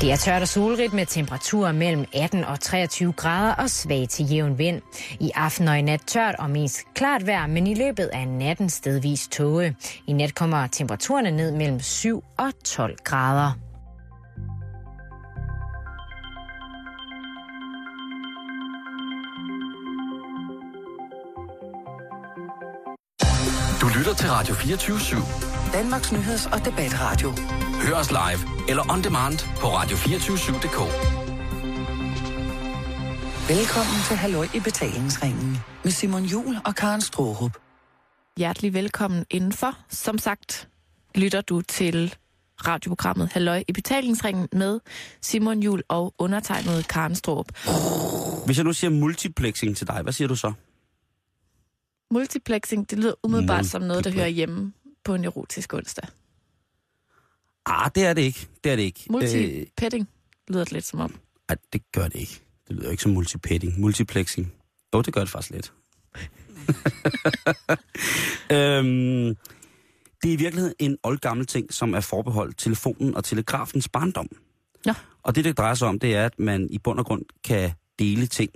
Det er tørt og solrigt med temperaturer mellem 18 og 23 grader og svag til jævn vind. I aften og i nat tørt og mest klart vejr, men i løbet af natten stedvis tåge. I nat kommer temperaturerne ned mellem 7 og 12 grader. Du lytter til Radio 24-7. Danmarks Nyheds- og Debatradio. Hør os live eller on demand på radio247.dk. Velkommen til Halløj i betalingsringen med Simon Jul og Karen Strohrup. Hjertelig velkommen indenfor. Som sagt lytter du til radioprogrammet Halløj i betalingsringen med Simon Jul og undertegnet Karen Strohrup. Hvis jeg nu siger multiplexing til dig, hvad siger du så? Multiplexing, det lyder umiddelbart som noget, der hører hjemme på en erotisk onsdag. Ah, det er det ikke. Det er det ikke. Øh, Multipetting lyder det lidt som om. ej, det gør det ikke. Det lyder ikke som multipetting. Multiplexing. Jo, det gør det faktisk lidt. øhm, det er i virkeligheden en oldgammel ting, som er forbeholdt telefonen og telegrafens barndom. Nå. Og det, det drejer sig om, det er, at man i bund og grund kan dele ting.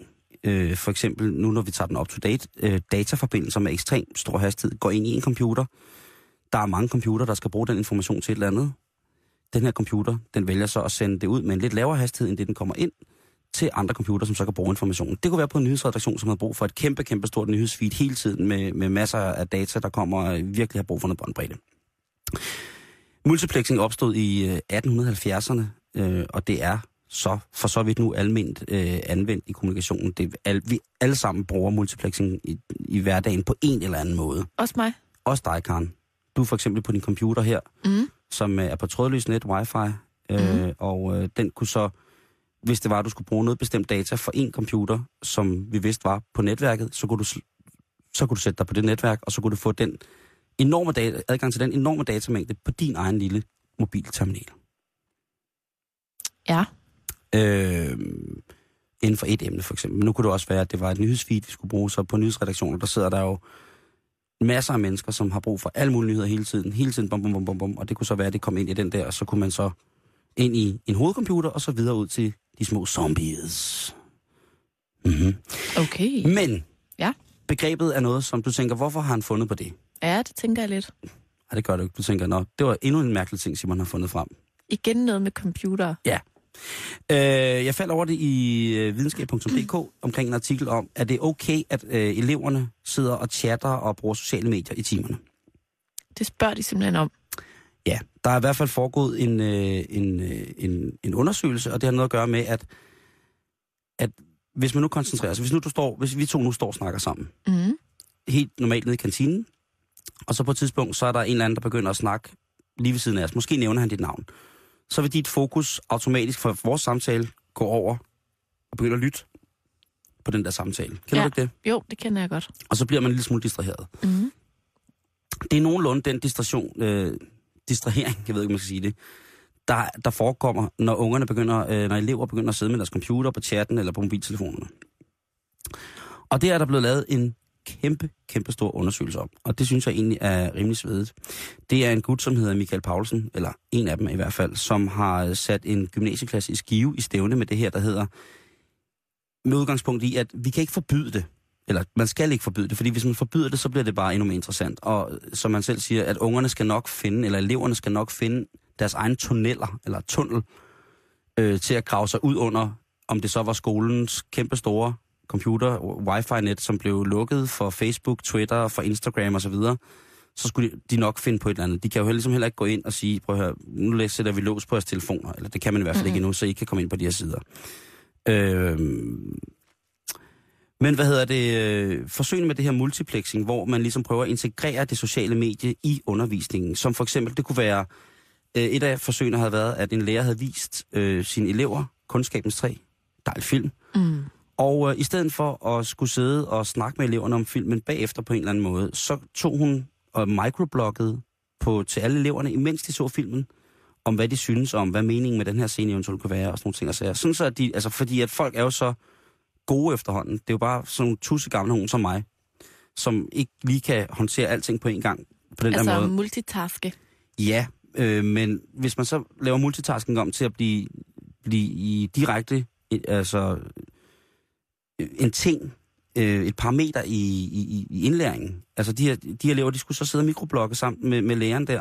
Øh, for eksempel nu, når vi tager den up-to-date, øh, dataforbindelser med ekstrem stor hastighed går ind i en computer. Der er mange computer, der skal bruge den information til et eller andet. Den her computer, den vælger så at sende det ud med en lidt lavere hastighed, end det den kommer ind til andre computer, som så kan bruge informationen. Det kunne være på en nyhedsredaktion, som har brug for et kæmpe, kæmpe stort nyhedsfeed hele tiden med, med masser af data, der kommer og virkelig har brug for noget båndbredde. Multiplexing opstod i øh, 1870'erne, øh, og det er så for så vidt nu almindeligt øh, anvendt i kommunikationen. Det, al, vi alle sammen bruger multiplexing i, i hverdagen på en eller anden måde. Også mig. Også dig, Karen. Du for eksempel på din computer her, Mm. som øh, er på trådløs net, wifi, øh, Mhm. og øh, den kunne så, hvis det var, at du skulle bruge noget bestemt data for en computer, som vi vidste var på netværket, så kunne du, så kunne du sætte dig på det netværk, og så kunne du få den enorme data, adgang til den enorme datamængde på din egen lille mobilterminal. Ja. Øh, inden for et emne for eksempel. Men nu kunne det også være, at det var et nyhedsfeed, vi skulle bruge. Så på nyhedsredaktioner, der sidder der jo masser af mennesker, som har brug for alle mulige nyheder hele tiden. Hele tiden, bum, bum, bum, bum, bum. Og det kunne så være, at det kom ind i den der, og så kunne man så ind i en hovedcomputer, og så videre ud til de små zombies. Mm-hmm. Okay. Men Ja. begrebet er noget, som du tænker, hvorfor har han fundet på det? Ja, det tænker jeg lidt. Nej, det gør du ikke. Du tænker, nå, det var endnu en mærkelig ting, Simon har fundet frem. Igen noget med computer. Øh, jeg faldt over det i øh, videnskab.dk omkring en artikel om, at det er okay, at øh, eleverne sidder og chatter og bruger sociale medier i timerne. Det spørger de simpelthen om. Ja, der er i hvert fald foregået en, øh, en, øh, en, en undersøgelse, og det har noget at gøre med, at, at hvis man nu koncentrerer sig, hvis, nu du står, hvis vi to nu står og snakker sammen, Mm. helt normalt nede i kantinen, og så på et tidspunkt, så er der en eller anden, der begynder at snakke lige ved siden af os. Måske nævner han dit navn. Så vil dit fokus automatisk for vores samtale gå over og begynde at lytte på den der samtale. Kender Ja. du ikke det? Jo, det kender jeg godt. Og så bliver man en lille smule distraheret. Mm. Det er nogenlunde den distraktion, øh, distrahering, jeg ved ikke, om man skal sige det, der, der forekommer, når ungerne begynder, øh, når elever begynder at sidde med deres computer på chatten eller på mobiltelefonerne. Og det er der blevet lavet en kæmpe, kæmpe stor undersøgelse om. Og det synes jeg egentlig er rimelig svedigt. Det er en gut, som hedder Michael Paulsen, eller en af dem i hvert fald, som har øh, sat en gymnasieklasse i skive i stævne med det her, der hedder, med udgangspunkt i, at vi kan ikke forbyde det. Eller man skal ikke forbyde det, fordi hvis man forbyder det, så bliver det bare endnu mere interessant. Og øh, som man selv siger, at ungerne skal nok finde, eller eleverne skal nok finde deres egne tunneller, eller tunnel, øh, til at grave sig ud under, om det så var skolens kæmpe store computer, wifi-net, som blev lukket for Facebook, Twitter, for Instagram osv., så skulle de- nok finde på et eller andet. De kan jo ligesom heller ikke gå ind og sige, prøv at høre, nu sætter vi lås på jeres telefoner, eller det kan man i hvert fald ikke endnu, så I kan komme ind på de her sider. Øh, men hvad hedder det? Øh, forsøgene med det her multiplexing, hvor man ligesom prøver at integrere det sociale medie i undervisningen. Som for eksempel, det kunne være, øh, et af forsøgene havde været, at en lærer havde vist øh, sine elever Kundskabens træ, dejlig film, Mm. Og øh, i stedet for at skulle sidde og snakke med eleverne om filmen bagefter på en eller anden måde, så tog hun og microbloggede på, til alle eleverne, imens de så filmen, om hvad de synes om, hvad meningen med den her scene eventuelt kunne være, og sådan nogle ting og sager. Sådan så, at de, altså fordi at folk er jo så gode efterhånden. Det er jo bare sådan nogle tusse gamle nogen som mig, som ikke lige kan håndtere alting på en gang. På den der Altså måde. multitaske. Ja, øh, men hvis man så laver multitasking om til at blive blive i direkte, altså en ting, øh, et parameter i, i, i indlæringen. Altså de her, de her elever, de skulle så sidde og mikroblogge sammen med, med læreren der,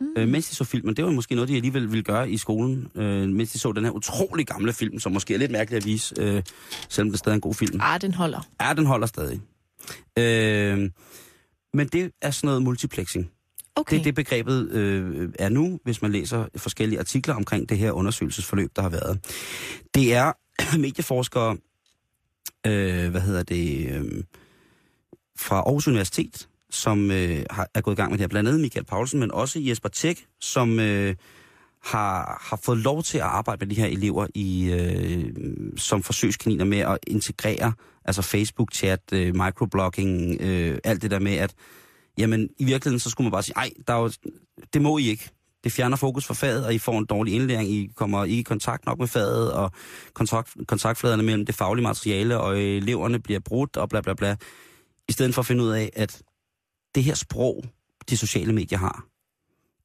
mm. øh, mens de så filmen. Det var måske noget, de alligevel ville gøre i skolen, øh, mens de så den her utrolig gamle film, som måske er lidt mærkeligt at vise, øh, selvom det stadig er en god film. Ah, den holder. Ja, den holder stadig. Øh, men det er sådan noget multiplexing. Okay. Det er det begrebet øh, er nu, hvis man læser forskellige artikler omkring det her undersøgelsesforløb, der har været. Det er medieforskere, øh, hvad hedder det, øh, fra Aarhus Universitet, som øh, har, er gået i gang med det her. Blandt andet Michael Paulsen, men også Jesper Tæk, som øh, har, har fået lov til at arbejde med de her elever i øh, som forsøgskaniner med at integrere altså Facebook-chat, øh, microblogging, øh, alt det der med, at jamen i virkeligheden så skulle man bare sige, nej, der er jo, det må I ikke. Det fjerner fokus fra faget, og I får en dårlig indlæring. I kommer ikke i kontakt nok med faget, og kontakt, kontaktfladerne mellem det faglige materiale og eleverne bliver brudt, og bla bla bla. I stedet for at finde ud af, at det her sprog, de sociale medier har,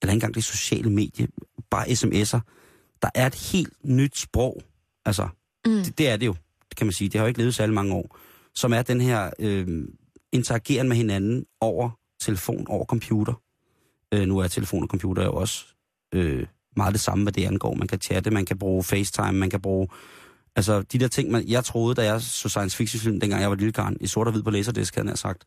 eller ikke engang det sociale medie, bare sms'er, der er et helt nyt sprog. Altså, mm. det, det er det jo, kan man sige. Det har jo ikke levet særlig mange år. Som er den her øh, interageren med hinanden over telefon, over computer. Øh, nu er telefon og computer jo også øh, meget det samme, hvad det angår. Man kan chatte, man kan bruge FaceTime, man kan bruge... Altså, de der ting, man, jeg troede, da jeg så science fiction film, dengang jeg var lille karn, i sort og hvid på laserdisk, havde jeg sagt,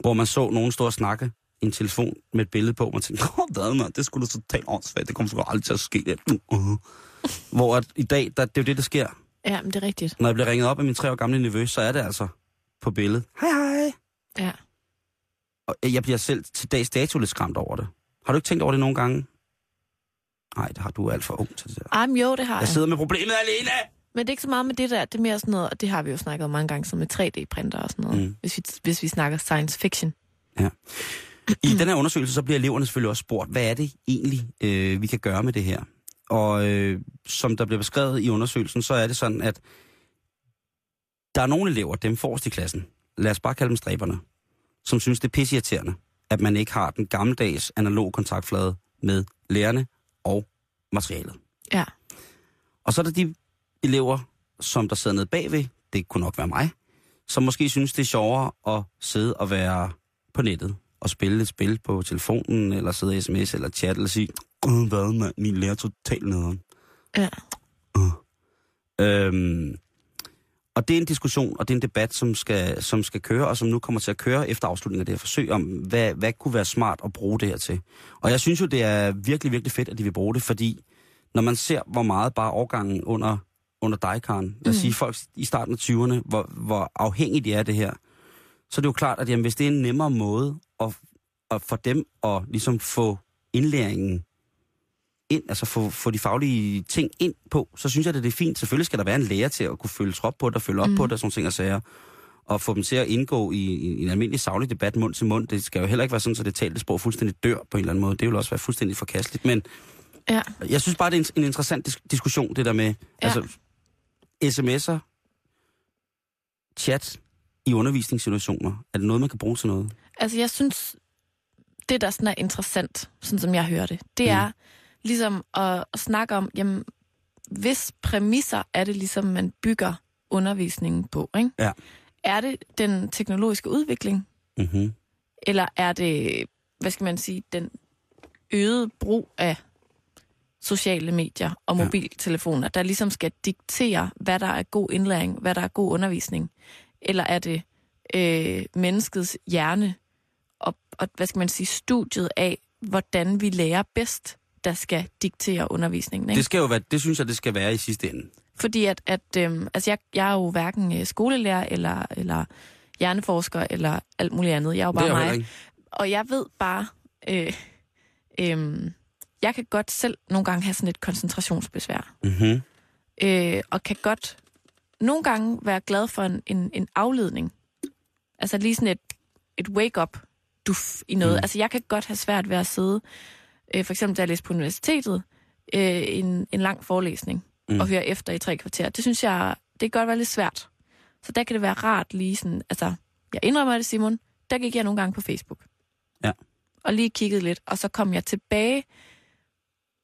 hvor man så nogen stå og snakke i en telefon med et billede på, og man tænkte, åh, hvad man, det skulle da totalt åndssvagt, det kommer sgu aldrig til at ske. Det. Uh. Hvor at i dag, der, det er jo det, der sker. Ja, men det er rigtigt. Når jeg bliver ringet op af min tre år gamle nevø, så er det altså på billedet. Hej, hej. Ja. Og jeg bliver selv til dags dato lidt skræmt over det. Har du ikke tænkt over det nogle gange? Nej, det har du alt for ung til det der. Ej, men jo, det har Jeg jeg. sidder med problemet alene! Men det er ikke så meget med det der. Det er mere sådan noget, og det har vi jo snakket om mange gange, som med 3D-printer og sådan noget, Mm. hvis, vi, hvis vi snakker science fiction. I den her undersøgelse, så bliver eleverne selvfølgelig også spurgt, hvad er det egentlig, øh, vi kan gøre med det her? Og øh, som der bliver beskrevet i undersøgelsen, så er det sådan, at der er nogle elever, dem forrest i klassen, lad os bare kalde dem stræberne, som synes, det er pisseirriterende, at man ikke har den gammeldags analog kontaktflade med lærerne og materialet. Ja. Og så er der de elever, som der sidder nede bagved, det kunne nok være mig, som måske synes, det er sjovere at sidde og være på nettet og spille et spil på telefonen, eller sidde i sms eller chat, eller sige, Åh, hvad mand, min lærer er totalt nederen. Ja. Øhm, og det er en diskussion, og det er en debat, som skal, som skal køre, og som nu kommer til at køre efter afslutningen af det her forsøg, om hvad, hvad kunne være smart at bruge det her til. Og jeg synes jo, det er virkelig, virkelig fedt, at de vil bruge det, fordi når man ser, hvor meget bare overgangen under, under dig, Karen, lad os Mm. sige folk i starten af 20'erne, hvor, hvor afhængige de er af det her, så er det jo klart, at jamen, hvis det er en nemmere måde at, at for dem at ligesom få indlæringen ind, altså få, få de faglige ting ind på, så synes jeg, at det er fint. Selvfølgelig skal der være en lærer til at kunne følge trop på det, og følge op mm. På det, og sådan ting og sager. Og få dem til at indgå i, i en almindelig saglig debat mund til mund. Det skal jo heller ikke være sådan, så det talte sprog fuldstændig dør på en eller anden måde. Det vil også være fuldstændig forkasteligt. Men Ja. jeg synes bare, det er en, en interessant dis- diskussion, det der med Ja. altså, sms'er, chat i undervisningssituationer. Er det noget, man kan bruge til noget? Altså, jeg synes, det der sådan er interessant, sådan som jeg hører det, det Mm. er ligesom at, snakke om, jamen, hvis præmisser er det ligesom, man bygger undervisningen på, ikke? Ja. Er det den teknologiske udvikling, Mm-hmm. eller er det, hvad skal man sige, den øgede brug af sociale medier og Ja. mobiltelefoner, der ligesom skal diktere, hvad der er god indlæring, hvad der er god undervisning? Eller er det øh, menneskets hjerne og, og, hvad skal man sige, studiet af, hvordan vi lærer bedst, der skal diktere undervisningen? Ikke? Det, skal jo være, det synes jeg, det skal være i sidste ende. Fordi at, at øhm, altså jeg, jeg er jo hverken øh, skolelærer eller, eller hjerneforsker eller alt muligt andet. Jeg er jo det er bare mig. Og jeg ved bare, øh, øh, jeg kan godt selv nogle gange have sådan et koncentrationsbesvær. Mm-hmm. Øh, og kan godt nogle gange være glad for en, en, en afledning. Altså lige sådan et, et wake-up duf i noget. Mm. Altså jeg kan godt have svært ved at sidde, øh, for eksempel da jeg læste på universitetet, øh, en, en lang forelæsning Mm. og høre efter i tre kvarter. Det synes jeg, det kan godt være lidt svært. Så der kan det være rart lige sådan, altså, jeg indrømmer det, Simon, der gik jeg nogle gange på Facebook. Ja. Og lige kiggede lidt, og så kom jeg tilbage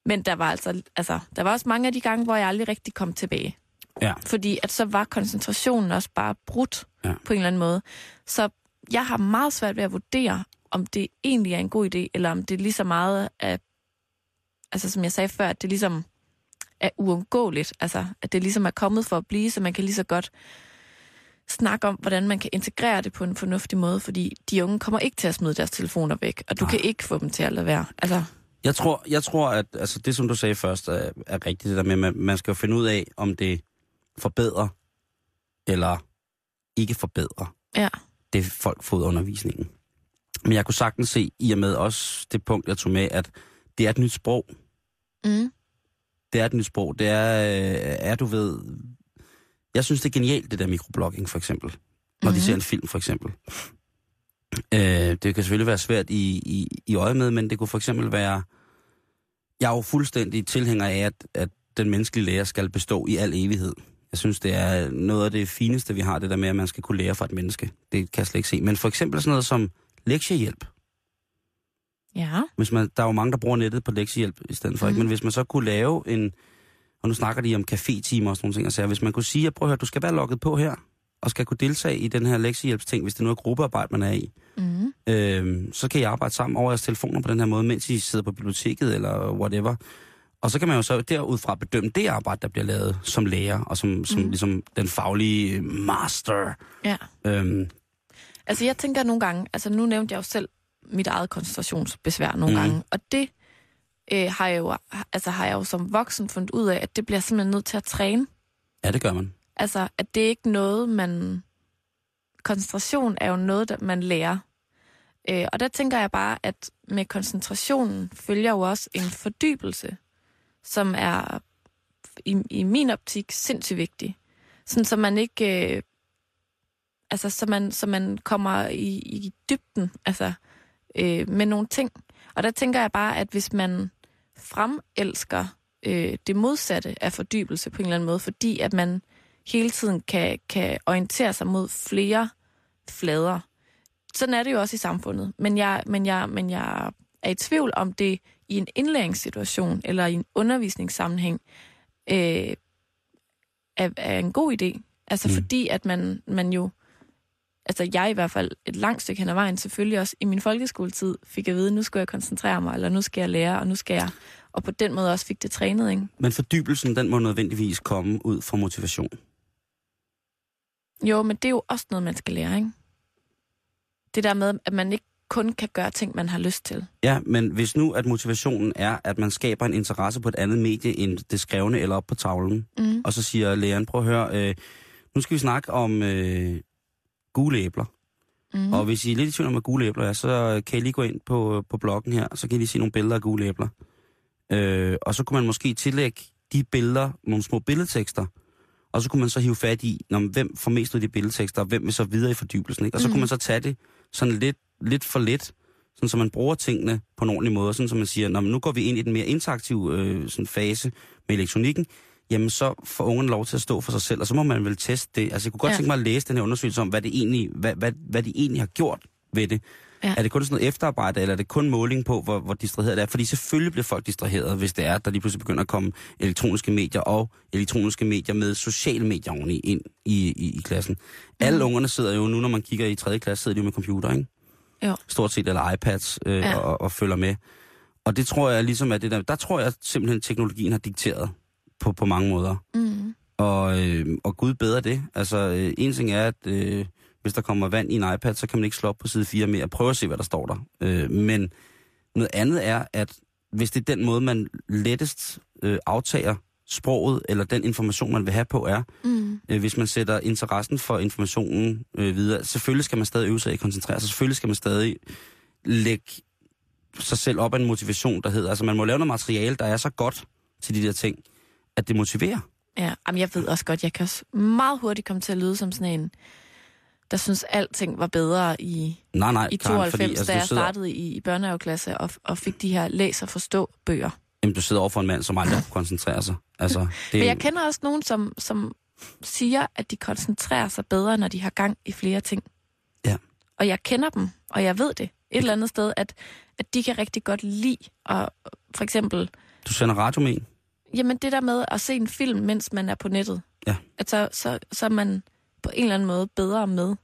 Men der var altså, altså, der var også mange af de gange, hvor jeg aldrig rigtig kom tilbage. Ja. Fordi at så var koncentrationen også bare brudt ja. på en eller anden måde. Så jeg har meget svært ved at vurdere, om det egentlig er en god idé, eller om det lige så meget er, altså som jeg sagde før, at det ligesom er uundgåeligt. Altså, at det ligesom er kommet for at blive, så man kan lige så godt snakke om, hvordan man kan integrere det på en fornuftig måde, fordi de unge kommer ikke til at smide deres telefoner væk, og du Nej. kan ikke få dem til at lade være. Altså, Jeg tror, jeg tror at altså, det, som du sagde først, er, er rigtigt. Det der med, man, man skal jo finde ud af, om det forbedrer eller ikke forbedrer ja. det, folk får ud af undervisningen. Men jeg kunne sagtens se, i og med også det punkt, jeg tog med, at det er et nyt sprog. Mm. Det er et nyt sprog. Det er, øh, er du ved... Jeg synes, det er genialt, det der mikroblogging, for eksempel. Når mm-hmm. de ser en film, for eksempel. Øh, det kan selvfølgelig være svært i, i, i øjet med, men det kunne for eksempel være... Jeg er jo fuldstændig tilhænger af, at, at den menneskelige lærer skal bestå i al evighed. Jeg synes, det er noget af det fineste, vi har, det der med, at man skal kunne lære fra et menneske. Det kan jeg slet ikke se. Men for eksempel sådan noget som lektiehjælp. Ja. Hvis man, der er jo mange, der bruger nettet på lektiehjælp i stedet for, mm. ikke? Mhm. men hvis man så kunne lave en, og nu snakker de om café-timer og sådan nogle ting, og så hvis man kunne sige, at prøv at høre, du skal være logget på her, og skal kunne deltage i den her lektiehjælpsting, hvis det nu er gruppearbejde, man er i, Mm. øh, så kan I arbejde sammen over jeres telefoner på den her måde, mens I sidder på biblioteket eller whatever. Og så kan man jo så derudfra bedømme det arbejde, der bliver lavet som lærer, og som, som Mhm. ligesom den faglige master. Ja. Øhm, Altså jeg tænker nogle gange, altså nu nævnte jeg jo selv mit eget koncentrationsbesvær nogle mm. gange, og det øh, har, jeg jo, altså, har jeg jo som voksen fundet ud af, at det bliver simpelthen nødt til at træne. ja, det gør man. Altså, at det er ikke noget, man... Koncentration er jo noget, der man lærer. Øh, og der tænker jeg bare, at med koncentrationen følger jo også en fordybelse, som er i, i min optik sindssygt vigtig. Sådan, så man ikke... Øh, altså, så man, så man kommer i, i dybden altså, øh, med nogle ting. Og der tænker jeg bare, at hvis man fremelsker øh, det modsatte af fordybelse på en eller anden måde, fordi at man hele tiden kan, kan orientere sig mod flere flader. Sådan er det jo også i samfundet. Men jeg, men jeg, men jeg er i tvivl om det i en indlæringssituation eller i en undervisningssammenhæng øh, er, er en god idé. Altså Mm. fordi, at man, man jo altså jeg i hvert fald et langt stykke hen ad vejen, selvfølgelig også i min folkeskoletid, fik at vide, nu skal jeg koncentrere mig, eller nu skal jeg lære, og nu skal jeg, og på den måde også fik det trænet, ikke? Men fordybelsen, den må nødvendigvis komme ud fra motivation. Jo, men det er jo også noget, man skal lære, ikke? Det der med, at man ikke kun kan gøre ting, man har lyst til. Ja, men hvis nu, at motivationen er, at man skaber en interesse på et andet medie end det skrevne eller op på tavlen, Mm. og så siger læreren, prøv at høre, øh, nu skal vi snakke om øh, gule æbler. Mm. Og hvis I er lidt i tvivl om, hvad gule æbler er, så kan I lige gå ind på, på bloggen her, så kan I lige se nogle billeder af gule æbler. Øh, og så kunne man måske tillægge de billeder nogle små billedtekster, og så kunne man så hive fat i, når, hvem får mest ud af de billedtekster, og hvem vil så videre i fordybelsen. Ikke? Og så mm. Mhm. kunne man så tage det sådan lidt, lidt for lidt, sådan så man bruger tingene på en ordentlig måde, sådan så man siger, Nå, men nu går vi ind i den mere interaktive øh, sådan fase med elektronikken, jamen så får ungerne lov til at stå for sig selv, og så må man vel teste det. Altså jeg kunne godt ja. Tænke mig at læse den her undersøgelse om, hvad, det egentlig, hvad, hvad, hvad de egentlig har gjort ved det. Ja. Er det kun sådan noget efterarbejde, eller er det kun måling på, hvor, hvor distraheret det er? Fordi selvfølgelig bliver folk distraheret, hvis det er, der lige pludselig begynder at komme elektroniske medier og elektroniske medier med sociale medier oveni ind i, i, i klassen. Mm. Alle ungerne sidder jo nu, når man kigger i 3. klasse, sidder de jo med computer, ikke? Jo. Stort set, eller iPads, øh. Ja. og, og følger med. Og det tror jeg ligesom er det der, der tror jeg simpelthen, at teknologien har dikteret på, på mange måder. Mm. Og, øh, og Gud bedre det. Altså, øh, en ting er, at øh, hvis der kommer vand i en iPad, så kan man ikke slå op på side 4 mere og prøve at se, hvad der står der. Øh, men noget andet er, at hvis det er den måde, man lettest øh, aftager sproget, eller den information, man vil have på, er, Mm. øh, hvis man sætter interessen for informationen øh, videre. Selvfølgelig skal man stadig øve sig i at koncentrere sig. Selvfølgelig skal man stadig lægge sig selv op af en motivation, der hedder, altså man må lave noget materiale, der er så godt til de der ting, at det motiverer. Ja, jamen jeg ved også godt, jeg kan også meget hurtigt komme til at lyde som sådan en, der synes alting var bedre i, Nej, nej, i Karen, 92, fordi, altså, da jeg sidder, startede i, i børnehaveklasse og, og fik de her læs og forstå bøger. Jamen, du sidder over for en mand, som aldrig kunne koncentrere sig. Altså, det, Men jeg kender også nogen, som, som siger, at de koncentrerer sig bedre, når de har gang i flere ting. Ja. Og jeg kender dem, og jeg ved det et eller andet sted, at, at de kan rigtig godt lide at for eksempel Du sender radio med en? Jamen det der med at se en film, mens man er på nettet. Ja. Altså, så, så er man på en eller anden måde bedre med.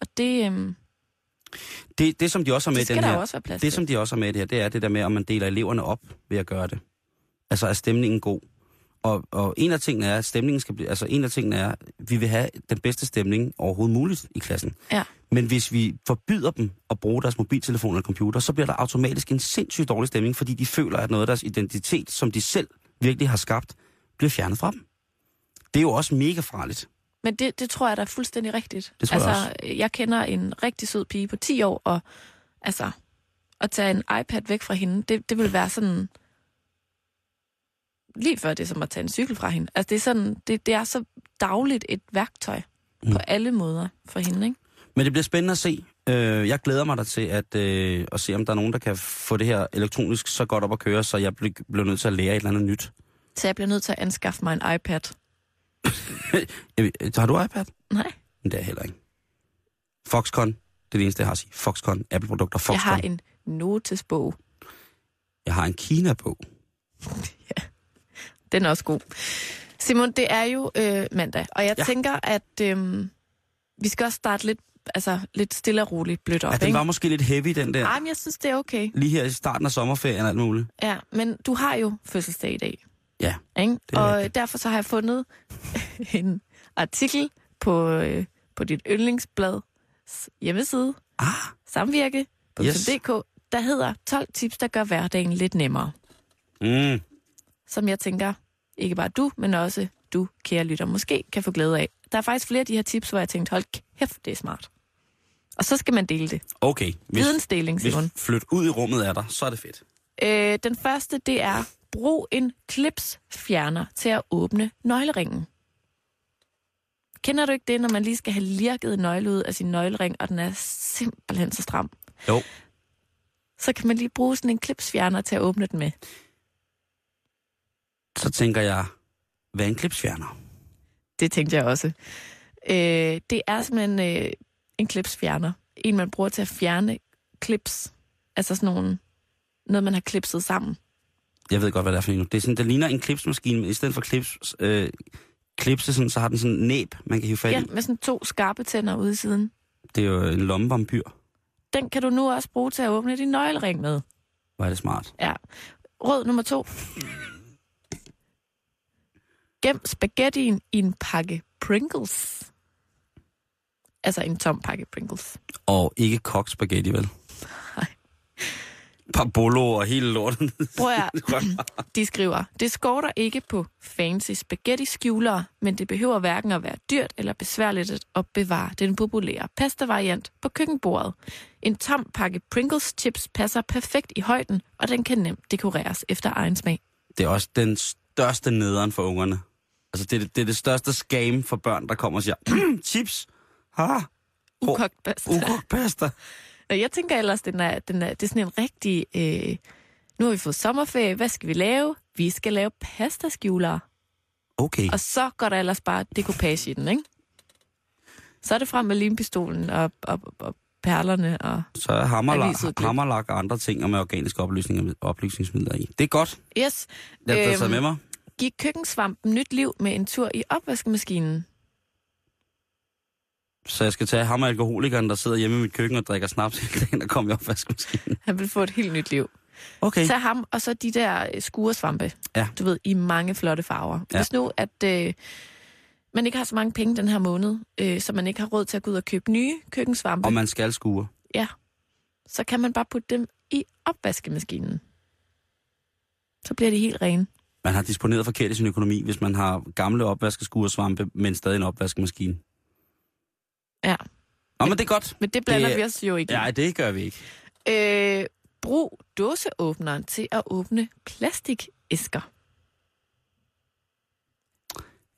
Og det, øhm, Det, det som de også har med det den her... også Det, til. som de også har med det her, det er det der med, om man deler eleverne op ved at gøre det. Altså, er stemningen god? Og, og en af tingene er, at stemningen skal blive... Altså, en af tingene er, at vi vil have den bedste stemning overhovedet muligt i klassen. Ja. Men hvis vi forbyder dem at bruge deres mobiltelefon eller computer, så bliver der automatisk en sindssygt dårlig stemning, fordi de føler, at noget af deres identitet, som de selv virkelig har skabt, bliver fjernet fra dem. Det er jo også mega farligt. Men det, det tror jeg, der er fuldstændig rigtigt. Det tror altså, jeg jeg kender en rigtig sød pige på 10 år, og altså, at tage en iPad væk fra hende, det, det vil være sådan... Lige før det er som at tage en cykel fra hende. Altså, det er, sådan, det, det er så dagligt et værktøj mm. på alle måder for hende, ikke? Men det bliver spændende at se. Øh, jeg glæder mig da til at, øh, at se, om der er nogen, der kan få det her elektronisk så godt op at køre, så jeg bliver, bliver nødt til at lære et eller andet nyt. Så jeg bliver nødt til at anskaffe mig en iPad. Har du iPad? Nej, Men det er heller ikke. Foxconn, det er det eneste, jeg har at sige. Foxconn, Apple-produkter, Foxconn. jeg har en notesbog. jeg har en Kina-bog. Den er også god. Simon, det er jo øh, mandag, og jeg Ja. ja. tænker, at øh, vi skal også starte lidt, altså, lidt stille og roligt blødt op, Ja, den ikke? var måske lidt heavy, den der. Ej, men jeg synes, det er okay. Lige her i starten af sommerferien og alt muligt. Ja, men du har jo fødselsdag i dag, Ja, ikke? Det Og rigtigt. derfor så har jeg fundet en artikel på, øh, på dit yndlingsblad hjemmeside, ah, samvirke.dk, Yes. der hedder 12 tips, der gør hverdagen lidt nemmere. mm, som jeg tænker, ikke bare du, men også du, kære lytter, måske kan få glæde af. Der er faktisk flere af de her tips, hvor jeg tænkte, hold kæft, det er smart. Og så skal man dele det. okay. Hvis, Vidensdeling, hvis Simon. flyt ud i rummet er der, så er det fedt. Øh, den første, det er, brug en klipsfjerner til at åbne nøgleringen. Kender du ikke det, når man lige skal have lirket nøgle ud af sin nøglering, og den er simpelthen så stram? Jo. Så kan man lige bruge sådan en klipsfjerner til at åbne den med. Så tænker jeg, hvad en klipsfjerner? Det tænkte jeg også. Øh, det er simpelthen øh, en klipsfjerner. En, man bruger til at fjerne klips. Altså sådan nogle, noget, man har klipset sammen. Jeg ved godt, hvad det er for en. Det, er sådan, det ligner en klipsmaskine, men i stedet for klips, øh, klipse, sådan, så har den sådan en næb, man kan hive fat Ja, i. med sådan to skarpe tænder ude i siden. Det er jo en lommevampyr. Den kan du nu også bruge til at åbne din nøglering med. Hvor er det smart. Ja. Råd nummer to. Gem spaghettien i en pakke Pringles. Altså en tom pakke Pringles. Og ikke kogt spaghetti, vel? Nej. Parbolo og hele lorten. Prøv at, de skriver, det skorter ikke på fancy spaghetti-skjulere, men det behøver hverken at være dyrt eller besværligt at bevare den populære pasta-variant på køkkenbordet. En tom pakke Pringles chips passer perfekt i højden, og den kan nemt dekoreres efter egen smag. Det er også den største nederen for ungerne. Altså, det er det, det, er det største scam for børn, der kommer og siger, chips, ha, Ukogt pasta. ukogt pasta. Jeg tænker ellers, den er, den er, det er sådan en rigtig... Øh, nu har vi fået sommerferie, hvad skal vi lave? Vi skal lave pastaskjulere. Okay, Og så går der ellers bare dekopage i den, ikke? Så er det frem med limpistolen og, og, og perlerne og... så er hammerlak, hammerlak og andre ting og med organiske opløsninger, opløsningsmidler i. Det er godt. Yes. Jeg har Øhm, øhm, taget med mig. Giv køkkensvampen nyt liv med en tur i opvaskemaskinen. Så jeg skal tage ham og alkoholikeren, der sidder hjemme i mit køkken og drikker snaps hele dagen og kommer i opvaskemaskinen. Han vil få et helt nyt liv. Okay. Tag ham, og så de der øh, skuresvampe. Ja. Du ved, i mange flotte farver. Ja. Hvis nu, at øh, man ikke har så mange penge den her måned, øh, så man ikke har råd til at gå ud og købe nye køkkensvampe, Og man skal skure. ja, så kan man bare putte dem i opvaskemaskinen. Så bliver de helt rene. Man har disponeret forkert i sin økonomi, hvis man har gamle opvaskeskuresvampe, men stadig en opvaskemaskine. Ja. Nå, men det er godt. Men det blander Det- vi os jo ikke i. Nej, det gør vi ikke. Øh, brug dåseåbneren til at åbne plastikæsker.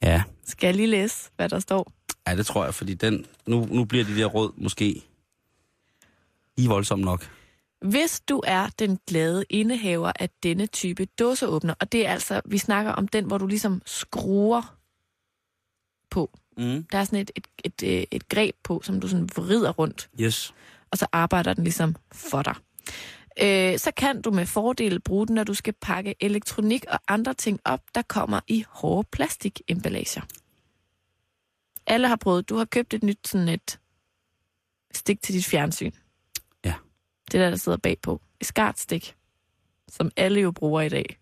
Ja, Skal jeg lige læse, hvad der står? ja det tror jeg, fordi den, nu, nu bliver de der råd måske lige voldsomt nok. Hvis du er den glade indehaver af denne type dåseåbner, og det er altså, vi snakker om den, hvor du ligesom skruer på. Mm. Der er sådan et, et, et, et, et greb på, som du sådan vrider rundt, Yes. og så arbejder den ligesom for dig. Øh, så kan du med fordel bruge den, når du skal pakke elektronik og andre ting op, der kommer i hårde plastikemballager. Alle har prøvet. Du har købt et nyt sådan et stik til dit fjernsyn. Ja. Det der, der sidder bagpå. Et skarpt stik, som alle jo bruger i dag.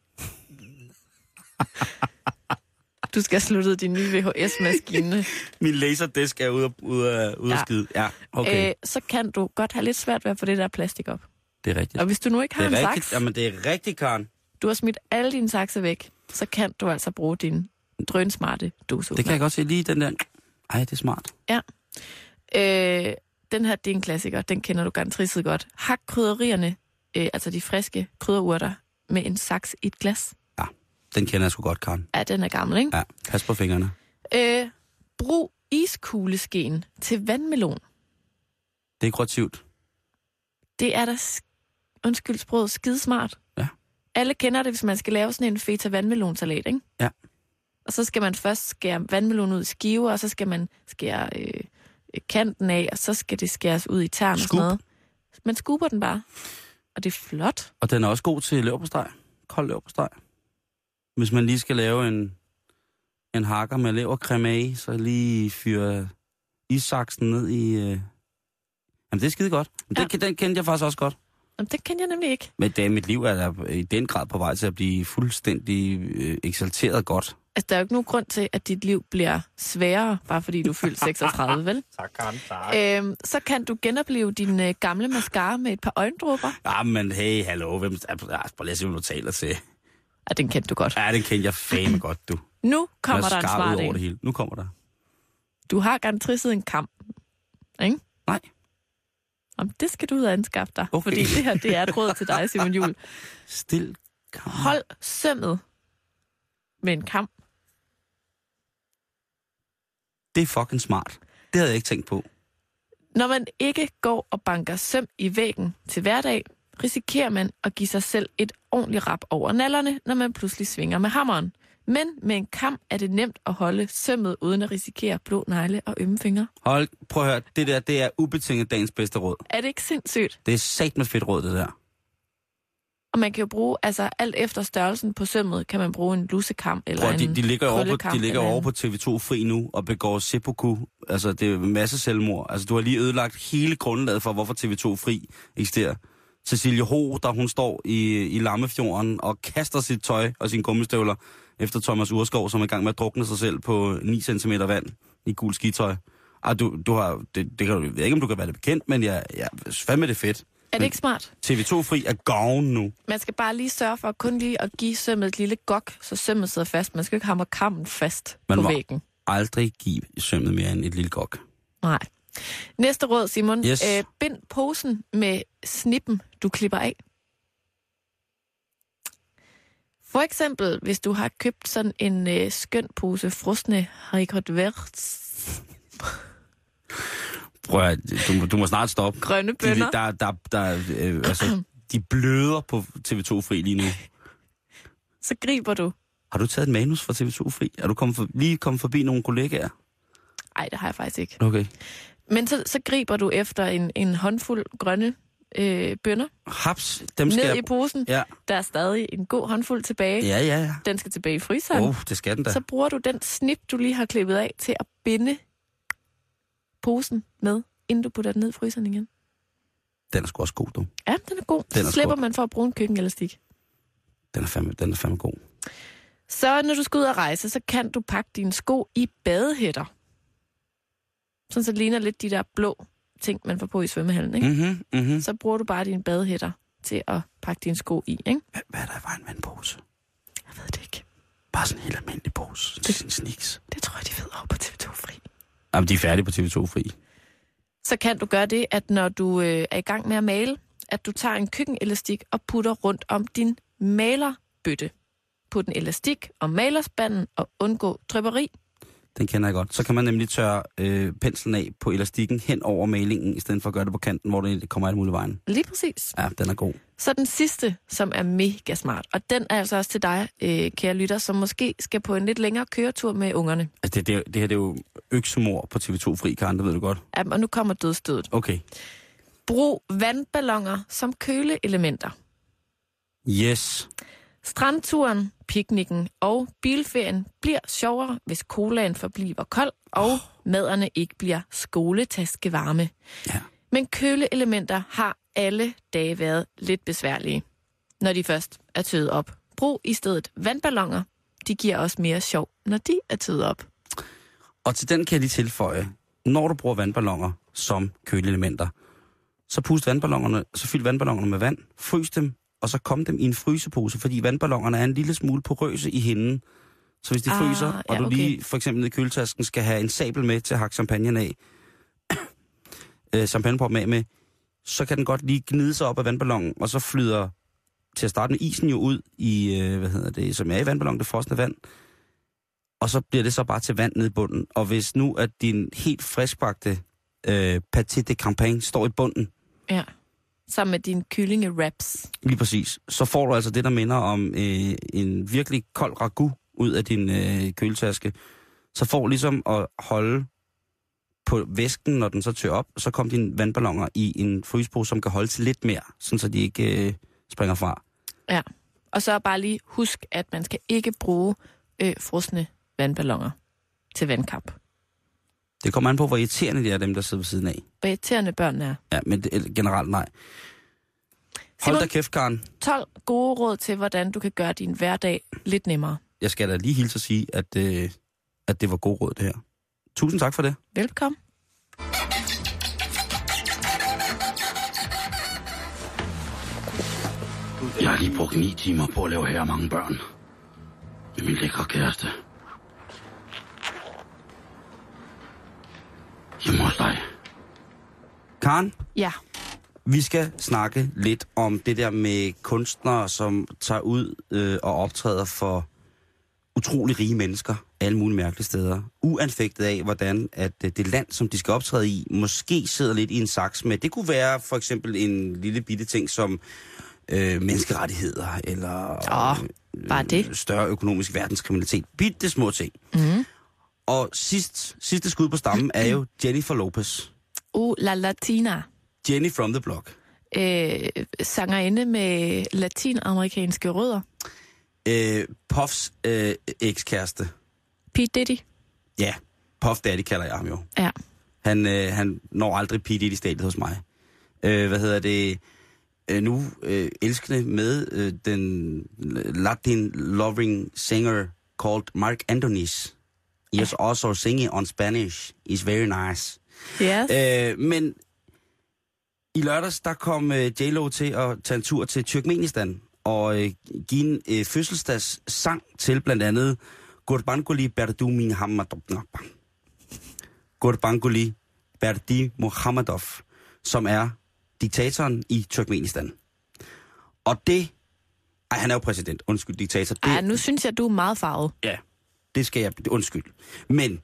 Du skal have sluttet din nye VHS-maskine. Min laserdisk er ude, af- ude, af- ude ja. Ja. skide. Ja, okay. Øh, så kan du godt have lidt svært ved at få det der plastik op. det er rigtigt. Og hvis du nu ikke har Det en er rigtigt. saks, Jamen, det er rigtigt, Karen. du har smidt alle dine sakser væk, så kan du altså bruge din drønsmarte dose. Det kan jeg godt se lige den der. Ej, det er smart. Øh, den her, det er en klassiker. Den kender du garanteret godt. Hak krydderierne, øh, altså de friske krydderurter, med en saks i et glas. Den kender jeg sgu godt, Karen. Ja, den er gammel, ikke? Ja, pas på fingrene. Øh, brug iskugleskeen til vandmelon. Dekorativt. Det er da, sk- undskyld sproget, skidesmart. Ja. Alle kender det, hvis man skal lave sådan en feta vandmelonsalat, ikke? Ja. Og så skal man først skære vandmelon ud i skiver, og så skal man skære øh, kanten af, og så skal det skæres ud i tern og sådan noget. Man skuber den bare. Og det er flot. Og den er også god til leverpostej. Kold leverpostej. Hvis man lige skal lave en, en hakker med levercreme i, så lige fyre issaksen ned i... Øh... Jamen, det er skide godt. Men Ja. den, den kendte jeg faktisk også godt. Jamen, det kender jeg nemlig ikke. Men det, mit liv er der i den grad på vej til at blive fuldstændig øh, eksalteret godt. Altså, der er jo ikke nogen grund til, at dit liv bliver sværere, bare fordi du er fyldt 36, vel? Tak, Karen. Tak. Øhm, så kan du genopleve din øh, gamle mascara med et par øjendråber. Ja, men hey, hallo. Hvem, prøv lige at se, hvem du taler til. Ja, den kendte du godt. Ja, den kendte jeg fame godt, du. Nu kommer der en smart over det hele. Nu kommer der. Du har garanteret en kamp. Ikke? Nej. Om det skal du ud og anskaffe dig. Okay. Fordi det her, det er et råd til dig, Simon Jul. Stil. Karen. Hold sømmet med en kamp. Det er fucking smart. Det havde jeg ikke tænkt på. Når man ikke går og banker søm i væggen til hverdag, risikerer man at give sig selv et ordentligt rap over nallerne, når man pludselig svinger med hammeren. Men med en kam er det nemt at holde sømmet uden at risikere blå negle og ømme fingre. Hold, prøv at høre. Det der, det er ubetinget dagens bedste råd. Er det ikke sindssygt? Det er sat med fedt råd, det der. Og man kan jo bruge, altså alt efter størrelsen på sømmet, kan man bruge en lusekam eller Prøv, en de, de ligger over, på, de ligger over på TV2 Fri nu og begår seppuku. Altså, det er masse selvmord. Altså, du har lige ødelagt hele grundlaget for, hvorfor TV2 Fri eksisterer. Cecilie Ho, der hun står i, i Lammefjorden og kaster sit tøj og sine gummistøvler efter Thomas Urskov, som er i gang med at drukne sig selv på 9 cm vand i gul skitøj. Ah, du, du har, det, det kan du, jeg ved ikke, om du kan være det bekendt, men jeg, jeg fandme det fedt. Er det ikke smart? TV2 Fri er gavn nu. Man skal bare lige sørge for kun lige at give sømmet et lille gok, så sømmet sidder fast. Man skal ikke hamre kammen fast Man på må- væggen. Aldrig give sømmet mere end et lille gok. Nej. Næste råd, Simon. Yes. Øh, bind posen med snippen, du klipper af. For eksempel, hvis du har købt sådan en øh, skøn pose frosne haricot verts, Prøv at, du, må- du må snart stoppe. grønne De, bønner, der, der, der, øh, altså, de bløder på TV2 Fri lige nu. så griber du. Har du taget et manus fra TV2 Fri? Er du kommet for, lige kommet forbi nogle kollegaer? Nej, det har jeg faktisk ikke. Okay. Men så, så griber du efter en, en håndfuld grønne øh, bønner Haps, dem skal ned i jeg... posen. Ja, Der er stadig en god håndfuld tilbage. ja, ja. ja. Den skal tilbage i fryseren. Oh, det skal den da. Så bruger du den snip, du lige har klippet af, til at binde posen med, inden du putter den ned i fryseren igen. Den er sgu også god, du. Ja, den er god. Den er så slipper sgu- man for at bruge en køkkenelastik. Den er fandme, den er fandme god. Så når du skal ud og rejse, så kan du pakke dine sko i badehætter. Sådan så det ligner lidt de der blå ting, man får på i svømmehallen. Ikke? Mm. Mhm, mhm. Så bruger du bare dine badehætter til at pakke dine sko i. Ikke? Hvad, hvad er der i vejen med en pose? Jeg ved det ikke. Bare sådan en helt almindelig pose sneaks. Det tror jeg, de ved over på TV2 Fri. Jamen, de er færdige på TV2 Fri. så kan du gøre det, at når du øh, er i gang med at male, at du tager en køkkenelastik og putter rundt om din malerbøtte. Put en elastik om malerspanden og undgå trypperi, den kender jeg godt. Så kan man nemlig tørre øh, penslen af på elastikken hen over malingen, i stedet for at gøre det på kanten, hvor det kommer alt muligt vejen. Lige præcis. Ja, den er god. Så den sidste, som er mega smart, og den er altså også til dig, øh, kære lytter, som måske skal på en lidt længere køretur med ungerne. Altså, det, det, det her det er jo øksemor på TV2 Fri, Karen, det ved du godt. Ja, og nu kommer dødstødet. Okay. Brug vandballoner som køleelementer. Yes. Strandturen, piknikken og bilferien bliver sjovere, hvis colaen forbliver kold, og maderne ikke bliver skoletaskevarme. Ja. Men køleelementer har alle dage været lidt besværlige, når de først er tøet op. Brug i stedet vandballoner. De giver også mere sjov, når de er tøet op. Og til den kan jeg lige tilføje, når du bruger vandballoner som køleelementer, så pust vandballonerne, så fyld vandballonerne med vand, frys dem, og så kom dem i en frysepose, fordi vandballonerne er en lille smule porøse i hinden. Så hvis de Ah, fryser, og ja, du okay. lige for eksempel i køletasken skal have en sabel med til at hakke champagne af, øh, champagnepop med, med, så kan den godt lige gnide sig op af vandballonen, og så flyder til at starte med isen jo ud i, øh, hvad hedder det, som er i vandballonen, det frosne vand, og så bliver det så bare til vand nede i bunden. Og hvis nu at din helt friskbagte øh, pâté de campagne står i bunden, Ja. Sammen med dine kyllinge-wraps. lige præcis, så får du altså det, der minder om øh, en virkelig kold ragu ud af din øh, køletaske. Så får ligesom at holde på væsken, når den så tør op, så kommer dine vandballoner i en frysepose, som kan holde til lidt mere, sådan så de ikke øh, springer fra. Ja. Og så bare lige husk, at man skal ikke bruge øh, frosne vandballoner til vandkamp. Det kommer an på, hvor irriterende de er, dem der sidder ved siden af. Hvor irriterende børn er. Ja, men det, generelt nej. Hold Simon? da kæft, Karen. 12 gode råd til, hvordan du kan gøre din hverdag lidt nemmere. Jeg skal da lige hilse at sige, at, øh, at det var god råd, det her. Tusind tak for det. Velkommen. Jeg har lige brugt ni timer på at lave her mange børn. Med min lækre kæreste. Hjemme hos dig. Karen, Ja. vi skal snakke lidt om det der med kunstnere, som tager ud øh, og optræder for utrolig rige mennesker alle mulige mærkelige steder. Uanfægtet af, hvordan at øh, det land, som de skal optræde i, måske sidder lidt i en saks med. Det kunne være for eksempel en lille bitte ting som øh, menneskerettigheder, eller Åh, bare det. større økonomisk verdenskriminalitet. Bitte små ting. Mm. Og sidst, sidste skud på stammen er jo Jennifer Lopez. Uh, La Latina. Jenny from the Block. Øh, sangerinde med latinamerikanske rødder. Øh, Puffs øh, ekskæreste. Pete Diddy. Ja, Puff Daddy kalder jeg ham jo. Ja. Han, øh, han når aldrig P. i stadiet hos mig. Øh, hvad hedder det? Øh, nu øh, elskende med øh, den Latin loving singer called Mark Antonis. He is also singing on Spanish. Is very nice. Yes. Øh, men i lørdags, der kom øh, J-Lo til at tage en tur til Turkmenistan og øh, give en øh, fødselsdagssang til blandt andet Gurbanguly Berdi Muhammadov. Gurbanguly Berdi Muhammadov, som er diktatoren i Turkmenistan. Og det... Ej, han er jo præsident. Undskyld, diktator. Det, Ej, nu synes jeg, du er meget farvet. Ja, det skal jeg... Undskyld. Men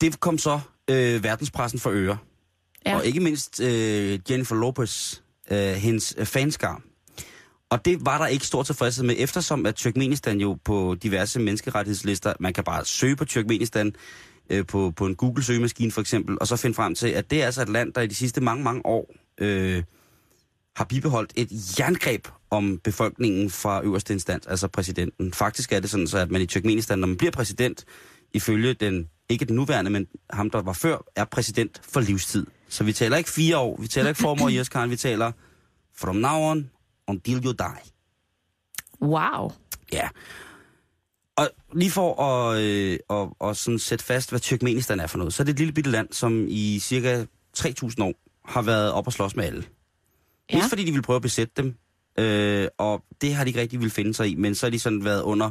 det kom så øh, verdenspressen for øre. Ja. Og ikke mindst øh, Jennifer Lopez, øh, hendes øh, fanskar. Og det var der ikke stor tilfredshed med, eftersom at Turkmenistan jo på diverse menneskerettighedslister, man kan bare søge på Turkmenistan øh, på, på en Google-søgemaskine for eksempel, og så finde frem til, at det er altså et land, der i de sidste mange, mange år øh, har bibeholdt et jerngreb om befolkningen fra øverste instans, altså præsidenten. Faktisk er det sådan, så at man i Turkmenistan, når man bliver præsident, ifølge den, ikke den nuværende, men ham, der var før, er præsident for livstid. Så vi taler ikke fire år, vi taler ikke formår i Karen, vi taler from now on, until you die. Wow. Ja. Og lige for at, øh, at, at sådan sætte fast, hvad Turkmenistan er for noget, så er det et lille bitte land, som i cirka 3.000 år har været op og slås med alle. Ja. Mest fordi de ville prøve at besætte dem, øh, og det har de ikke rigtig ville finde sig i, men så har de sådan været under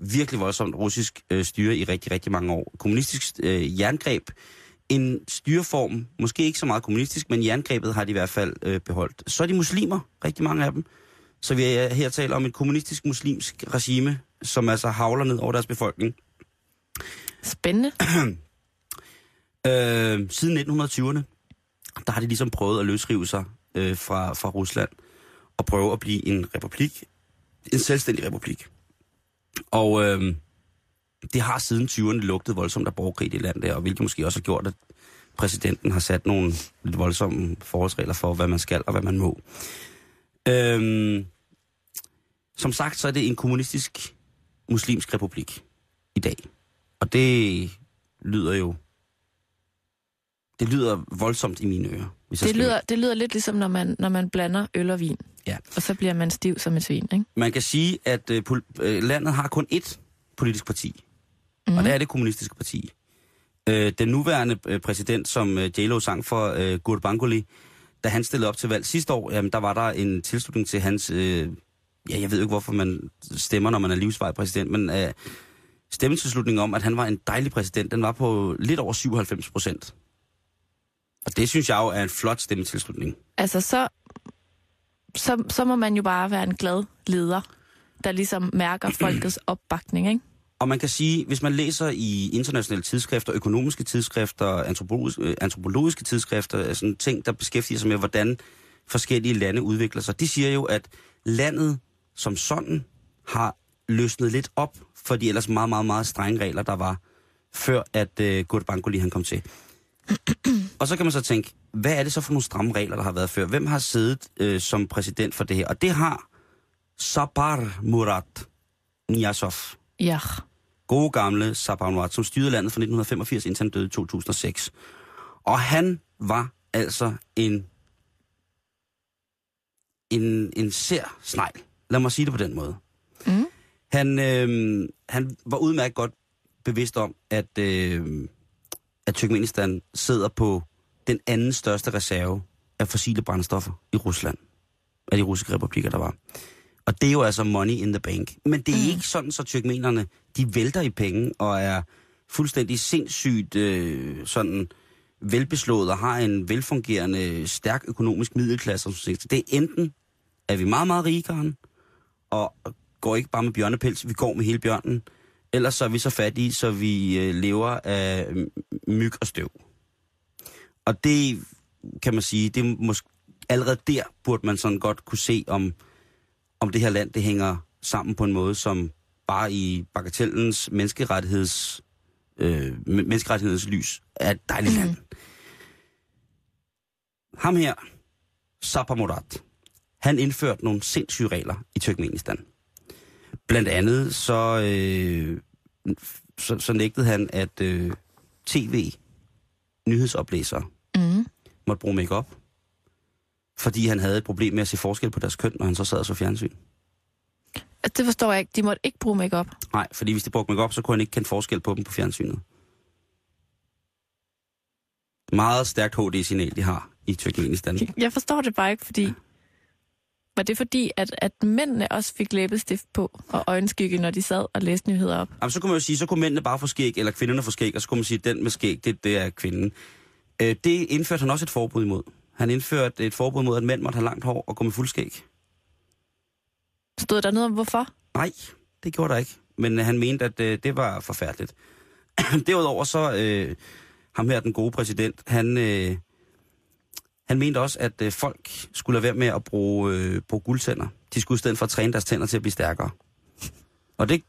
virkelig voldsomt russisk øh, styre i rigtig, rigtig mange år. Kommunistisk øh, jerngreb, en styreform, måske ikke så meget kommunistisk, men jerngrebet har de i hvert fald øh, beholdt. Så er de muslimer, rigtig mange af dem. Så vi er her tale om et kommunistisk muslimsk regime, som altså havler ned over deres befolkning. Spændende. Øh, siden 1920'erne, der har de ligesom prøvet at løsrive sig øh, fra, fra Rusland at prøve at blive en republik, en selvstændig republik. Og øh, det har siden 20'erne lugtet voldsomt af borgerkrig i det land der, og hvilket måske også har gjort, at præsidenten har sat nogle lidt voldsomme forholdsregler for, hvad man skal og hvad man må. Øhm, som sagt, så er det en kommunistisk muslimsk republik i dag. Og det lyder jo... Det lyder voldsomt i mine ører. Hvis Det lyder, det lyder lidt ligesom, når man, når man blander øl og vin. Ja. Og så bliver man stiv som et svin, ikke? Man kan sige, at øh, øh, landet har kun ét politisk parti. Mm. Og det er det kommunistiske parti. Øh, den nuværende øh, præsident, som øh, J-Lo sang for, øh, Gurbanguly, da han stillede op til valg sidste år, jamen, der var der en tilslutning til hans... Øh, ja, jeg ved ikke, hvorfor man stemmer, når man er livsvej præsident, men øh, stemmetilslutningen om, at han var en dejlig præsident, den var på lidt over 97 procent. Og det synes jeg jo er en flot stemmetilslutning. Altså, så, så, så må man jo bare være en glad leder, der ligesom mærker folkets opbakning, ikke? Og man kan sige, hvis man læser i internationale tidsskrifter, økonomiske tidsskrifter, antropologiske, øh, antropologiske tidsskrifter, sådan ting, der beskæftiger sig med, hvordan forskellige lande udvikler sig, de siger jo, at landet som sådan har løsnet lidt op for de ellers meget, meget, meget strenge regler, der var, før at øh, Gurbanguly han kom til. Og så kan man så tænke, hvad er det så for nogle stramme regler, der har været før? Hvem har siddet øh, som præsident for det her? Og det har Sapar Murat Niyazov Ja. gode gamle Sabah Murat, som styrede landet fra 1985 indtil han døde i 2006. Og han var altså en, en, en sær snegl. Lad mig sige det på den måde. Mm. Han, øh, han var udmærket godt bevidst om, at, øh, at Turkmenistan sidder på den anden største reserve af fossile brændstoffer i Rusland. Af de russiske republikker, der var. Og det er jo altså money in the bank. Men det er mm. ikke sådan, så tyrkmenerne, de vælter i penge og er fuldstændig sindssygt øh, sådan velbeslået og har en velfungerende, stærk økonomisk middelklasse. Det er enten, er vi meget, meget rigere, og går ikke bare med bjørnepels, vi går med hele bjørnen, ellers så er vi så fattige, så vi øh, lever af myg og støv. Og det kan man sige, det er måske, allerede der burde man sådan godt kunne se, om, om det her land det hænger sammen på en måde, som bare i bagatellens menneskerettigheds, øh, men- menneskerettighedens lys er et dejligt land. Ham her, Sapar Murat, han indførte nogle sindssyge regler i Turkmenistan. Blandt andet så, øh, så, så nægtede han, at øh, tv, nyhedsoplæsere, Mm. måtte bruge makeup, fordi han havde et problem med at se forskel på deres køn, når han så sad og så fjernsyn. Det forstår jeg ikke. De måtte ikke bruge makeup. Nej, fordi hvis de brugte makeup, så kunne han ikke kende forskel på dem på fjernsynet. Meget stærkt HD-signal, de har i Turkmenistan. Jeg forstår det bare ikke, fordi... Var det fordi, at, at mændene også fik læbestift på og øjenskygge, når de sad og læste nyheder op? Jamen, så kunne man jo sige, så kunne mændene bare få skæg, eller kvinderne få skæg, og så kunne man sige, at den med skæg, det, det er kvinden. Øh, det indførte han også et forbud imod. Han indførte et forbud mod, at mænd måtte have langt hår og gå med fuld skæg. Stod der noget om, hvorfor? Nej, det gjorde der ikke. Men øh, han mente, at øh, det var forfærdeligt. Derudover så, øh, ham her, den gode præsident, han, øh, han mente også, at øh, folk skulle lade være med at bruge, øh, bruge guldtænder. De skulle i stedet for træne deres tænder til at blive stærkere. Og det,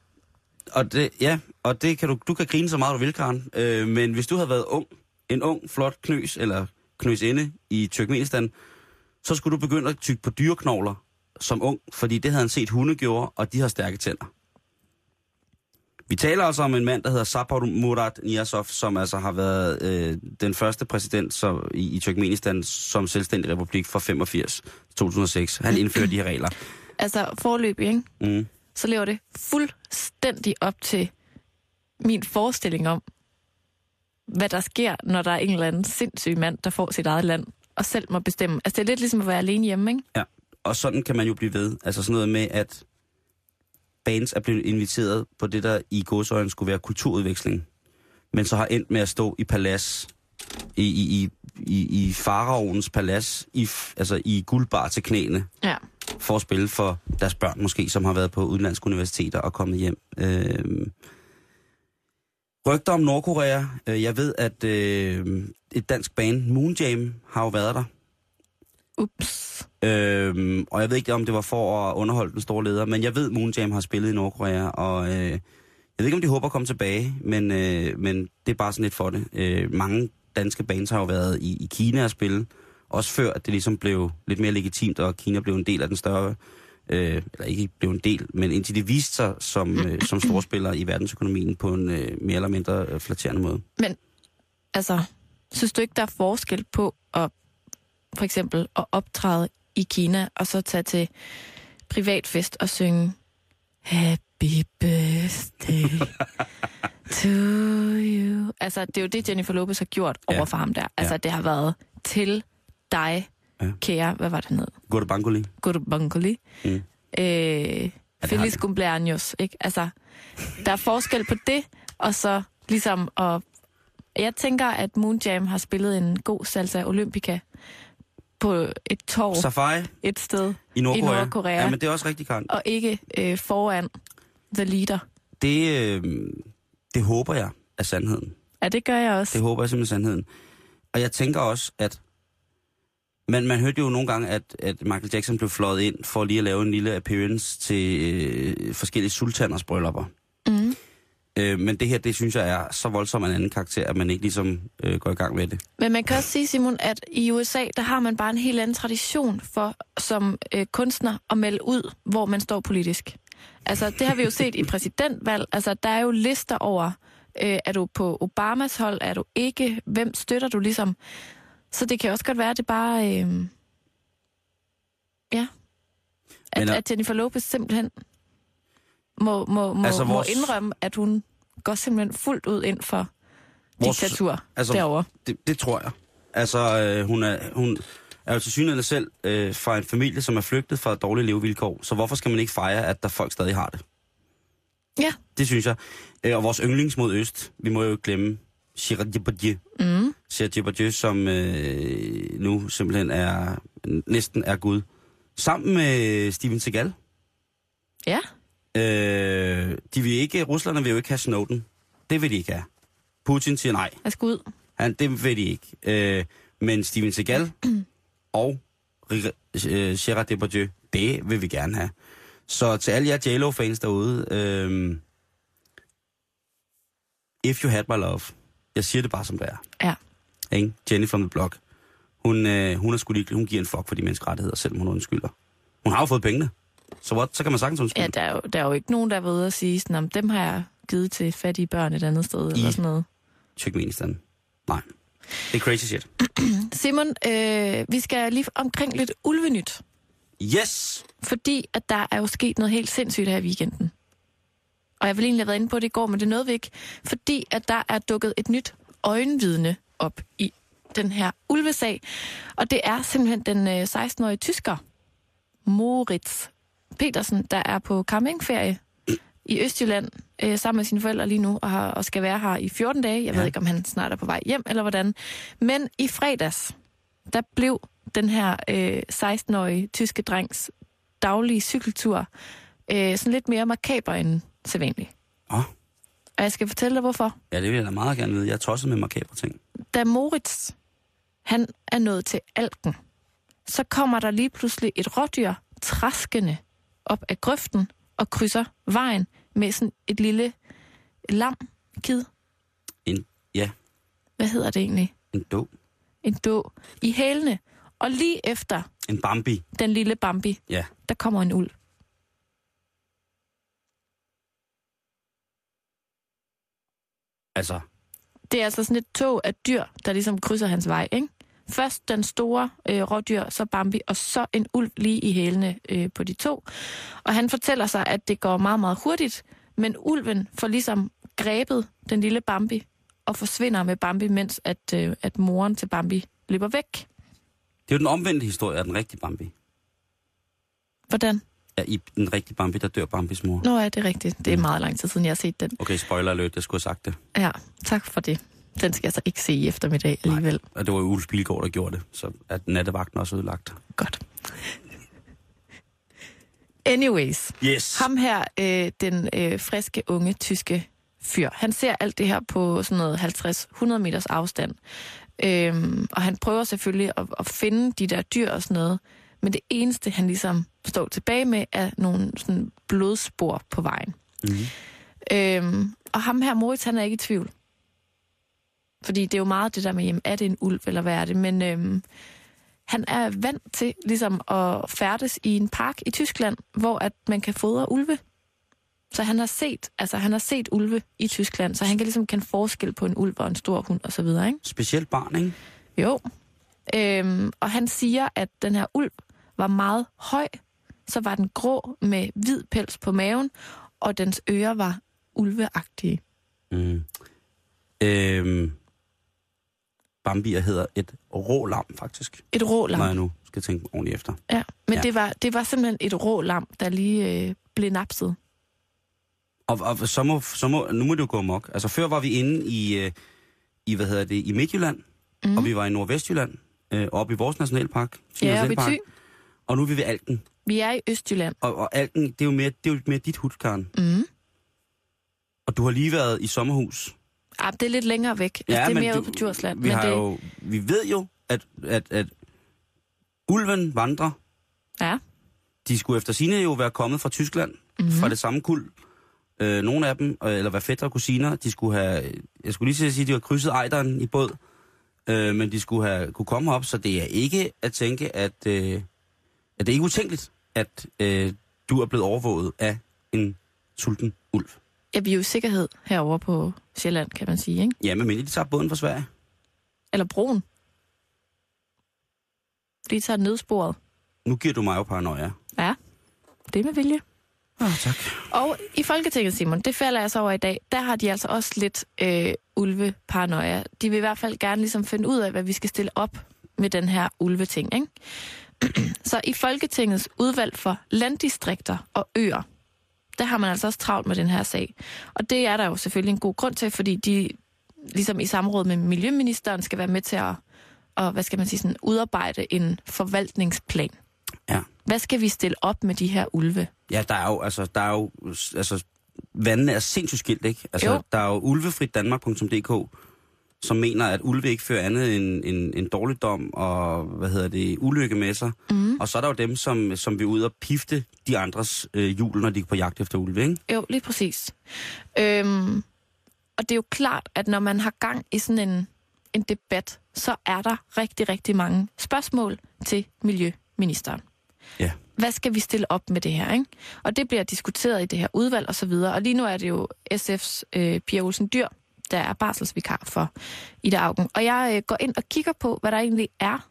og det, ja, og det kan du, du kan grine så meget du vil, Karen. Øh, men hvis du havde været ung, en ung, flot knøs, eller knøsinde i Turkmenistan, så skulle du begynde at tygge på dyreknogler som ung, fordi det havde han set hunde gjorde, og de har stærke tænder. Vi taler altså om en mand, der hedder Sapar Murat Niyazov, som altså har været øh, den første præsident så, i, i Turkmenistan som selvstændig republik fra 85 til 2006. Han indførte de her regler. Altså, forløbig, ikke? Mm. så lever det fuldstændig op til min forestilling om, hvad der sker, når der er en eller anden sindssyg mand, der får sit eget land og selv må bestemme. Altså, det er lidt ligesom at være alene hjemme, ikke? Ja, og sådan kan man jo blive ved. Altså sådan noget med, at bands er blevet inviteret på det, der i godsøjen skulle være kulturudveksling, men så har endt med at stå i palads, i, i, i, i, i faraovens palads, i, altså i guldbar til knæene, Ja. for at spille for deres børn måske, som har været på udenlandske universiteter og kommet hjem. Øh, rygter om Nordkorea. Øh, Jeg ved, at øh, et dansk band, Moonjam, har jo været der. Ups. Øhm, og jeg ved ikke, om det var for at underholde den store leder, men jeg ved, Moonjam har spillet i Nordkorea, og øh, jeg ved ikke, om de håber at komme tilbage, men, øh, men det er bare sådan lidt for det. Øh, mange danske bands har jo været i, i Kina at spille, også før at det ligesom blev lidt mere legitimt, og Kina blev en del af den større, øh, eller ikke blev en del, men indtil de viste sig som, øh, som storspillere i verdensøkonomien på en øh, mere eller mindre øh, flatterende måde. Men altså, synes du ikke, der er forskel på at for eksempel at optræde i Kina, og så tage til privatfest og synge Happy birthday to you. Altså, det er jo det, Jennifer Lopez har gjort Ja. over for ham der. Altså, Ja. det har været til dig, Ja. kære, hvad var det ned? Går det Bangoli? Good Bangoli. Mm. Øh, Feliz cumpleaños, ikke? Altså, der er forskel på det, og så ligesom at... Jeg tænker, at Moonjam har spillet en god salsa olympica på et torv Safari et sted, i Nordkorea. Nordkorea. Ja, men det er også rigtig Karen. og ikke øh, foran the leader. Det, øh, det håber jeg er sandheden. Ja, det gør jeg også. Det håber jeg simpelthen er sandheden. Og jeg tænker også, at man, man hørte jo nogle gange, at, at Michael Jackson blev fløjet ind for lige at lave en lille appearance til øh, forskellige sultaners bryllupper. Mm. Øh, men det her, det synes jeg er så voldsomt en anden karakter, at man ikke ligesom øh, går i gang med det. Men man kan også sige, Simon, at i USA, der har man bare en helt anden tradition for som øh, kunstner at melde ud, hvor man står politisk. Altså, det har vi jo set i præsidentvalg. Altså, der er jo lister over, øh, er du på Obamas hold, er du ikke, hvem støtter du ligesom. Så det kan også godt være, at det bare... Øh, ja. At, Men, at Jennifer Lopez simpelthen må, må, må, Altså, vores- må indrømme, at hun går simpelthen fuldt ud ind for Vores- diktatur altså, derovre. Det, det tror jeg. Altså, øh, hun, er, hun er jo til synligheden selv øh, fra en familie, som er flygtet fra dårlige levevilkår. Så hvorfor skal man ikke fejre, at der folk stadig har det? Ja. Det synes jeg. Øh, og vores yndlings mod øst, vi må jo ikke glemme Gérard Depardieu. Mm. Gérard Depardieu, som øh, nu simpelthen er næsten er Gud. Sammen med Steven Seagal. Ja. Øh, de vil ikke, russerne vil jo ikke have Snowden. Det vil de ikke have. Putin siger nej. Jeg skal ud. Han, det ved de ikke. Øh, men Steven Seagal og øh, Gerard Depardieu, det vil vi gerne have. Så til alle jer JLo-fans derude, øh, if you had my love, jeg siger det bare som det er. Ja. Ikke? Jenny from the Block. Hun, øh, hun, er sgu lige, hun giver en fuck for de menneskerettigheder, selvom hun undskylder. Hun har jo fået pengene. Så what? Så kan man sagtens undskylde. Ja, der er, jo, der er jo ikke nogen, der ude og sige, sådan, om dem har jeg givet til fattige børn et andet sted, I- eller sådan noget. Turkmenistan. Nej. Det er crazy shit. Simon, øh, vi skal lige omkring lidt ulvenyt, Yes! fordi at der er jo sket noget helt sindssygt her i weekenden. Og jeg vil egentlig have været inde på det i går, men det nåede vi ikke, fordi at der er dukket et nyt øjenvidne op i den her ulvesag. Og det er simpelthen den øh, 16-årige tysker, Moritz Petersen, der er på campingferie i Østjylland øh, sammen med sine forældre lige nu, og, har, og skal være her i 14 dage. Jeg ja. ved ikke, om han snart er på vej hjem, eller hvordan. Men i fredags, der blev den her øh, 16-årige tyske drengs daglige cykeltur øh, sådan lidt mere makaber end sædvanligt. Åh, Og jeg skal fortælle dig, hvorfor. ja, det vil jeg da meget gerne vide. Jeg er tosset med makabre ting. Da Moritz, han er nået til alken, så kommer der lige pludselig et rådyr traskende op af grøften og krydser vejen med sådan et lille lam, kid. En, ja, Hvad hedder det egentlig? en dog. En då i hælene. Og lige efter En Bambi. den lille Bambi, Ja. der kommer en ulv. Altså, Det er altså sådan et tog af dyr, der ligesom krydser hans vej, ikke? Først den store øh, rådyr, så Bambi, og så en ulv lige i hælene øh, på de to. Og han fortæller sig, at det går meget, meget hurtigt, men ulven får ligesom grebet den lille Bambi og forsvinder med Bambi, mens at, øh, at moren til Bambi løber væk. det er jo den omvendte historie af den rigtige Bambi. Hvordan? Ja, i den rigtige Bambi, der dør Bambis mor. Nå, er det rigtigt. Det er meget lang tid siden, jeg har set den. Okay, spoiler alert, jeg skulle have sagt det. Ja, tak for det. Den skal jeg så ikke se i eftermiddag alligevel. Og det var jo Ulf Bilgaard, der gjorde det, så at nattevagten også ødelagt. Godt. Anyways. Yes. Ham her, øh, den øh, friske, unge, tyske fyr, han ser alt det her på sådan noget 50-100 meters afstand. Øhm, og han prøver selvfølgelig at, at finde de der dyr og sådan noget. Men det eneste, han ligesom står tilbage med, er nogle sådan blodspor på vejen. Mm-hmm. Øhm, og ham her, Moritz, han er ikke i tvivl. Fordi det er jo meget det der med, jamen, er det en ulv, eller hvad er det? Men øhm, han er vant til ligesom at færdes i en park i Tyskland, hvor at man kan fodre ulve. Så han har set, altså han har set ulve i Tyskland, så han kan ligesom kende forskel på en ulv og en stor hund og så videre, ikke? Specielt barn, ikke? Jo. Øhm, og han siger, at den her ulv var meget høj, så var den grå med hvid pels på maven, og dens ører var ulveagtige. Mm. Øhm, Bambi hedder et rålam, faktisk. Et rå lam. Når jeg nu skal tænke ordentligt efter. Ja, men Ja. Det, var, det var simpelthen et rå lam, der lige øh, blev napset. Og, og så må, så må, nu må det jo gå amok. Altså før var vi inde i, øh, i hvad hedder det, i Midtjylland, mm. og vi var i Nordvestjylland, øh, oppe i vores nationalpark. Ja, oppe i Nationalpark. Thy. Og nu er vi ved Alken. Vi er i Østjylland. Og, og Alken, det er jo mere, det er jo mere dit hud, Karen. Mm. Og du har lige været i sommerhus. Ah, det er lidt længere væk. Altså, det er mere du- ude på Djursland. Vi, men har det, jo, vi ved jo, at, at, at ulven vandrer. Ja. De skulle efter sine jo være kommet fra Tyskland, mm-hmm. fra det samme kuld. Øh, nogle af dem, øh, eller hvad fætter og kusiner, de skulle have, jeg skulle lige sige, at de har krydset ejderen i båd, øh, men de skulle have kunne komme op, så det er ikke at tænke, at, øh, at det er ikke utænkeligt, at øh, du er blevet overvåget af en sulten ulv. Ja, vi er jo i sikkerhed herover på Sjælland, kan man sige. Ikke? Ja, men mindre de tager båden fra Sverige. Eller broen. De tager nødsporet. Nu giver du mig jo paranoia. Ja, det er med vilje. Ja, tak. Og i Folketinget, Simon, det falder jeg så over i dag, der har de altså også lidt øh, ulveparanoia. De vil i hvert fald gerne ligesom finde ud af, hvad vi skal stille op med den her ulveting. Ikke? så i Folketingets udvalg for landdistrikter og øer, der har man altså også travlt med den her sag. Og det er der jo selvfølgelig en god grund til, fordi de ligesom i samråd med Miljøministeren skal være med til at, og, hvad skal man sige, sådan, udarbejde en forvaltningsplan. Ja. Hvad skal vi stille op med de her ulve? Ja, der er jo, altså, der er jo, altså, vandene er sindssygt skilt, ikke? Altså, Jo. der er jo ulvefritdanmark.dk, som mener, at ulve ikke fører andet end, end, end dårligdom og, hvad hedder det, ulykke med sig. Mm. Og så er der jo dem, som, som vil ud og pifte de andres øh, jul, når de er på jagt efter ulve, ikke? Jo, lige præcis. Øhm, og det er jo klart, at når man har gang i sådan en, en debat, så er der rigtig, rigtig mange spørgsmål til Miljøministeren. Ja. Hvad skal vi stille op med det her? Ikke? Og det bliver diskuteret i det her udvalg og så videre. Og lige nu er det jo SF's øh, Pia Olsen Dyr, der er barselsvikar for Ida Augen. Og jeg øh, går ind og kigger på, hvad der egentlig er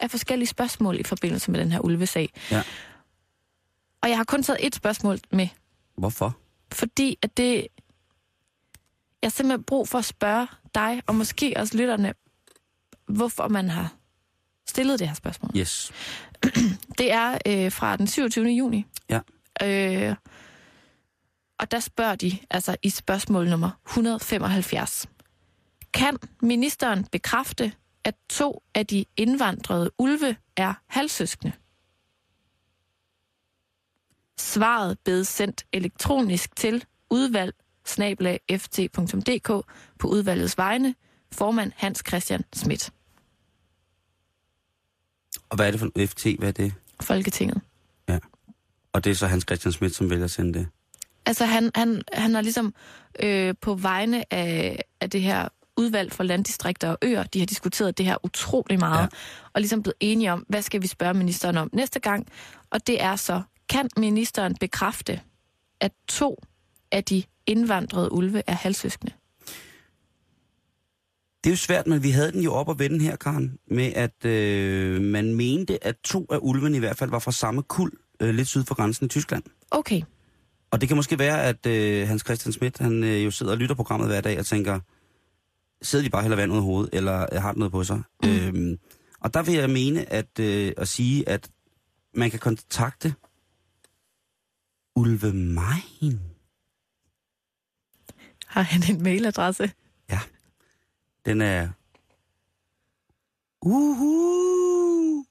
af forskellige spørgsmål i forbindelse med den her ulvesag. Ja. Og jeg har kun taget et spørgsmål med, Hvorfor? fordi at det... Jeg har simpelthen brug for at spørge dig, og måske også lytterne, hvorfor man har stillet det her spørgsmål. Yes. Det er øh, fra den 27. juni. Ja. Øh, og der spørger de, altså i spørgsmål nummer 175. Kan ministeren bekræfte, at to af de indvandrede ulve er halvsøskende? Svaret blev sendt elektronisk til udvalg ft.dk på udvalgets vegne, formand Hans Christian Schmidt, Og hvad er det for en FT? Hvad er det? Folketinget. Og det er så Hans Christian Schmidt, som vælger at sende det. Altså han, han, han har ligesom øh, på vegne af, af det her udvalg for landdistrikter og øer, de har diskuteret det her utrolig meget, Ja. og ligesom blevet enige om, hvad skal vi spørge ministeren om næste gang, og det er så, kan ministeren bekræfte, at to af de indvandrede ulve er halvsøskende? Det er jo svært, men vi havde den jo op og vende her, Karen, med at øh, man mente, at to af ulvene i hvert fald var fra samme kuld, øh, lidt syd for grænsen i Tyskland. Okay, Og det kan måske være, at øh, Hans Christian Schmidt, han øh, jo sidder og lytter programmet hver dag og tænker, sidder de bare heller vand ud af hovedet, eller øh, har noget på sig? Mm. Øhm, og der vil jeg mene at, øh, at sige, at man kan kontakte Ulve Mein. har han en mailadresse? Den er... Uhu!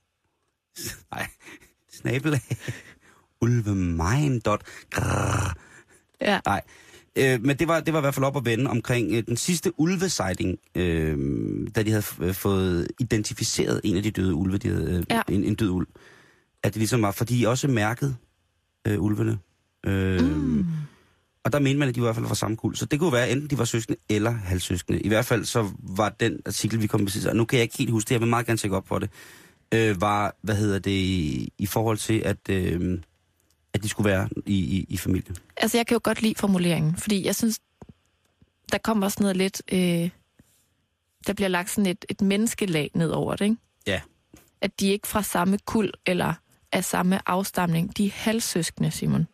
Nej, snabelag. Grrr. Ja. Nej, øh, men det var, det var i hvert fald op at vende omkring øh, den sidste ulvesighting, øh, da de havde f- øh, fået identificeret en af de døde ulve, de havde, øh, Ja. en, en død ulv. At det ligesom var, fordi de også mærkede øh, ulvene. Øh, mm. Og der mente man, at de var i hvert fald fra samme kul. Så det kunne være, enten de var søskende eller halvsøskende. I hvert fald så var den artikel, vi kom med, og nu kan jeg ikke helt huske det, jeg vil meget gerne tjekke op på det, øh, var, hvad hedder det, i, i forhold til, at, øh, at de skulle være i, i, i familie. Altså, jeg kan jo godt lide formuleringen, fordi jeg synes, der kommer også noget lidt... Øh, der bliver lagt sådan et, et menneskelag ned over det, ikke? Ja. At de ikke fra samme kul eller af samme afstamning. De er halvsøskende, Simon.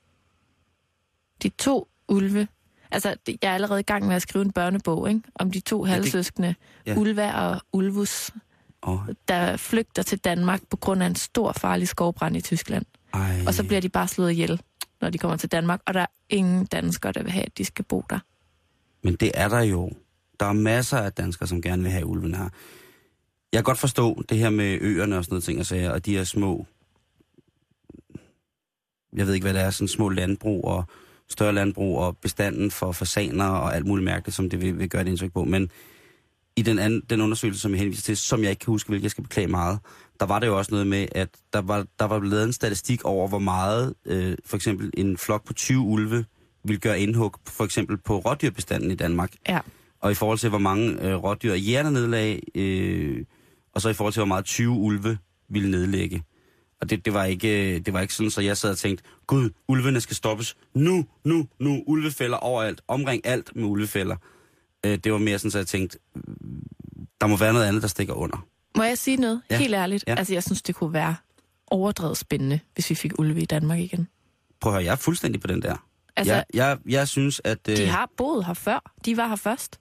De to ulve. Altså, det- jeg er allerede i gang med at skrive en børnebog, ikke? Om de to halvsøskende, ja. ja. Ulva og Ulvus, Og, der flygter til Danmark på grund af en stor farlig skovbrand i Tyskland. ej, Og så bliver de bare slået ihjel, når de kommer til Danmark. Og der er ingen danskere, der vil have, at de skal bo der. Men det er der jo. Der er masser af danskere, som gerne vil have ulven her. Jeg kan godt forstå det her med øerne og sådan noget ting og sager, og de her små, jeg ved ikke hvad det er, sådan små landbrug og større landbrug og bestanden for fasaner og alt muligt mærkeligt, som det vil, vil gøre et indtryk på. Men i den, anden, den undersøgelse, som jeg henviser til, som jeg ikke kan huske, hvilket jeg skal beklage meget, der var det jo også noget med, at der var, der var lavet en statistik over, hvor meget øh, for eksempel en flok på 20 ulve vil gøre indhug, for eksempel på rådyrbestanden i Danmark. Ja. Og i forhold til, hvor mange øh, rådyr jægerne nedlag, øh, og så i forhold til, hvor meget 20 ulve ville nedlægge. Og det, det, var ikke, øh, det var ikke sådan, så jeg sad og tænkte, gud, ulvene skal stoppes nu, nu, nu, ulvefælder overalt, omring alt med ulvefælder. Øh, det var mere sådan, så jeg tænkte, der må være noget andet, der stikker under. Må jeg sige noget? Ja. Helt ærligt. Ja. Altså, jeg synes, det kunne være overdrevet spændende, hvis vi fik ulve i Danmark igen. Prøv at høre, jeg er fuldstændig på den der. Altså, jeg, jeg, jeg synes, at... Øh, de har boet her før. De var her først.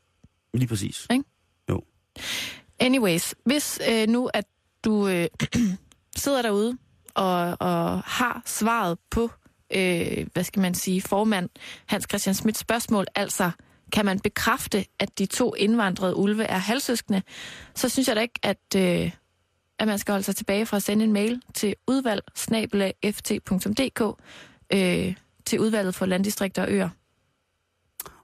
Lige præcis. Anyways, hvis øh, nu, at du øh, sidder derude og, og har svaret på, øh, hvad skal man sige, formand Hans Christian Smits spørgsmål, altså kan man bekræfte, at de to indvandrede ulve er halvsøskende, så synes jeg da ikke, at, øh, at man skal holde sig tilbage fra at sende en mail til udvalg øh, til udvalget for landdistrikter og øer.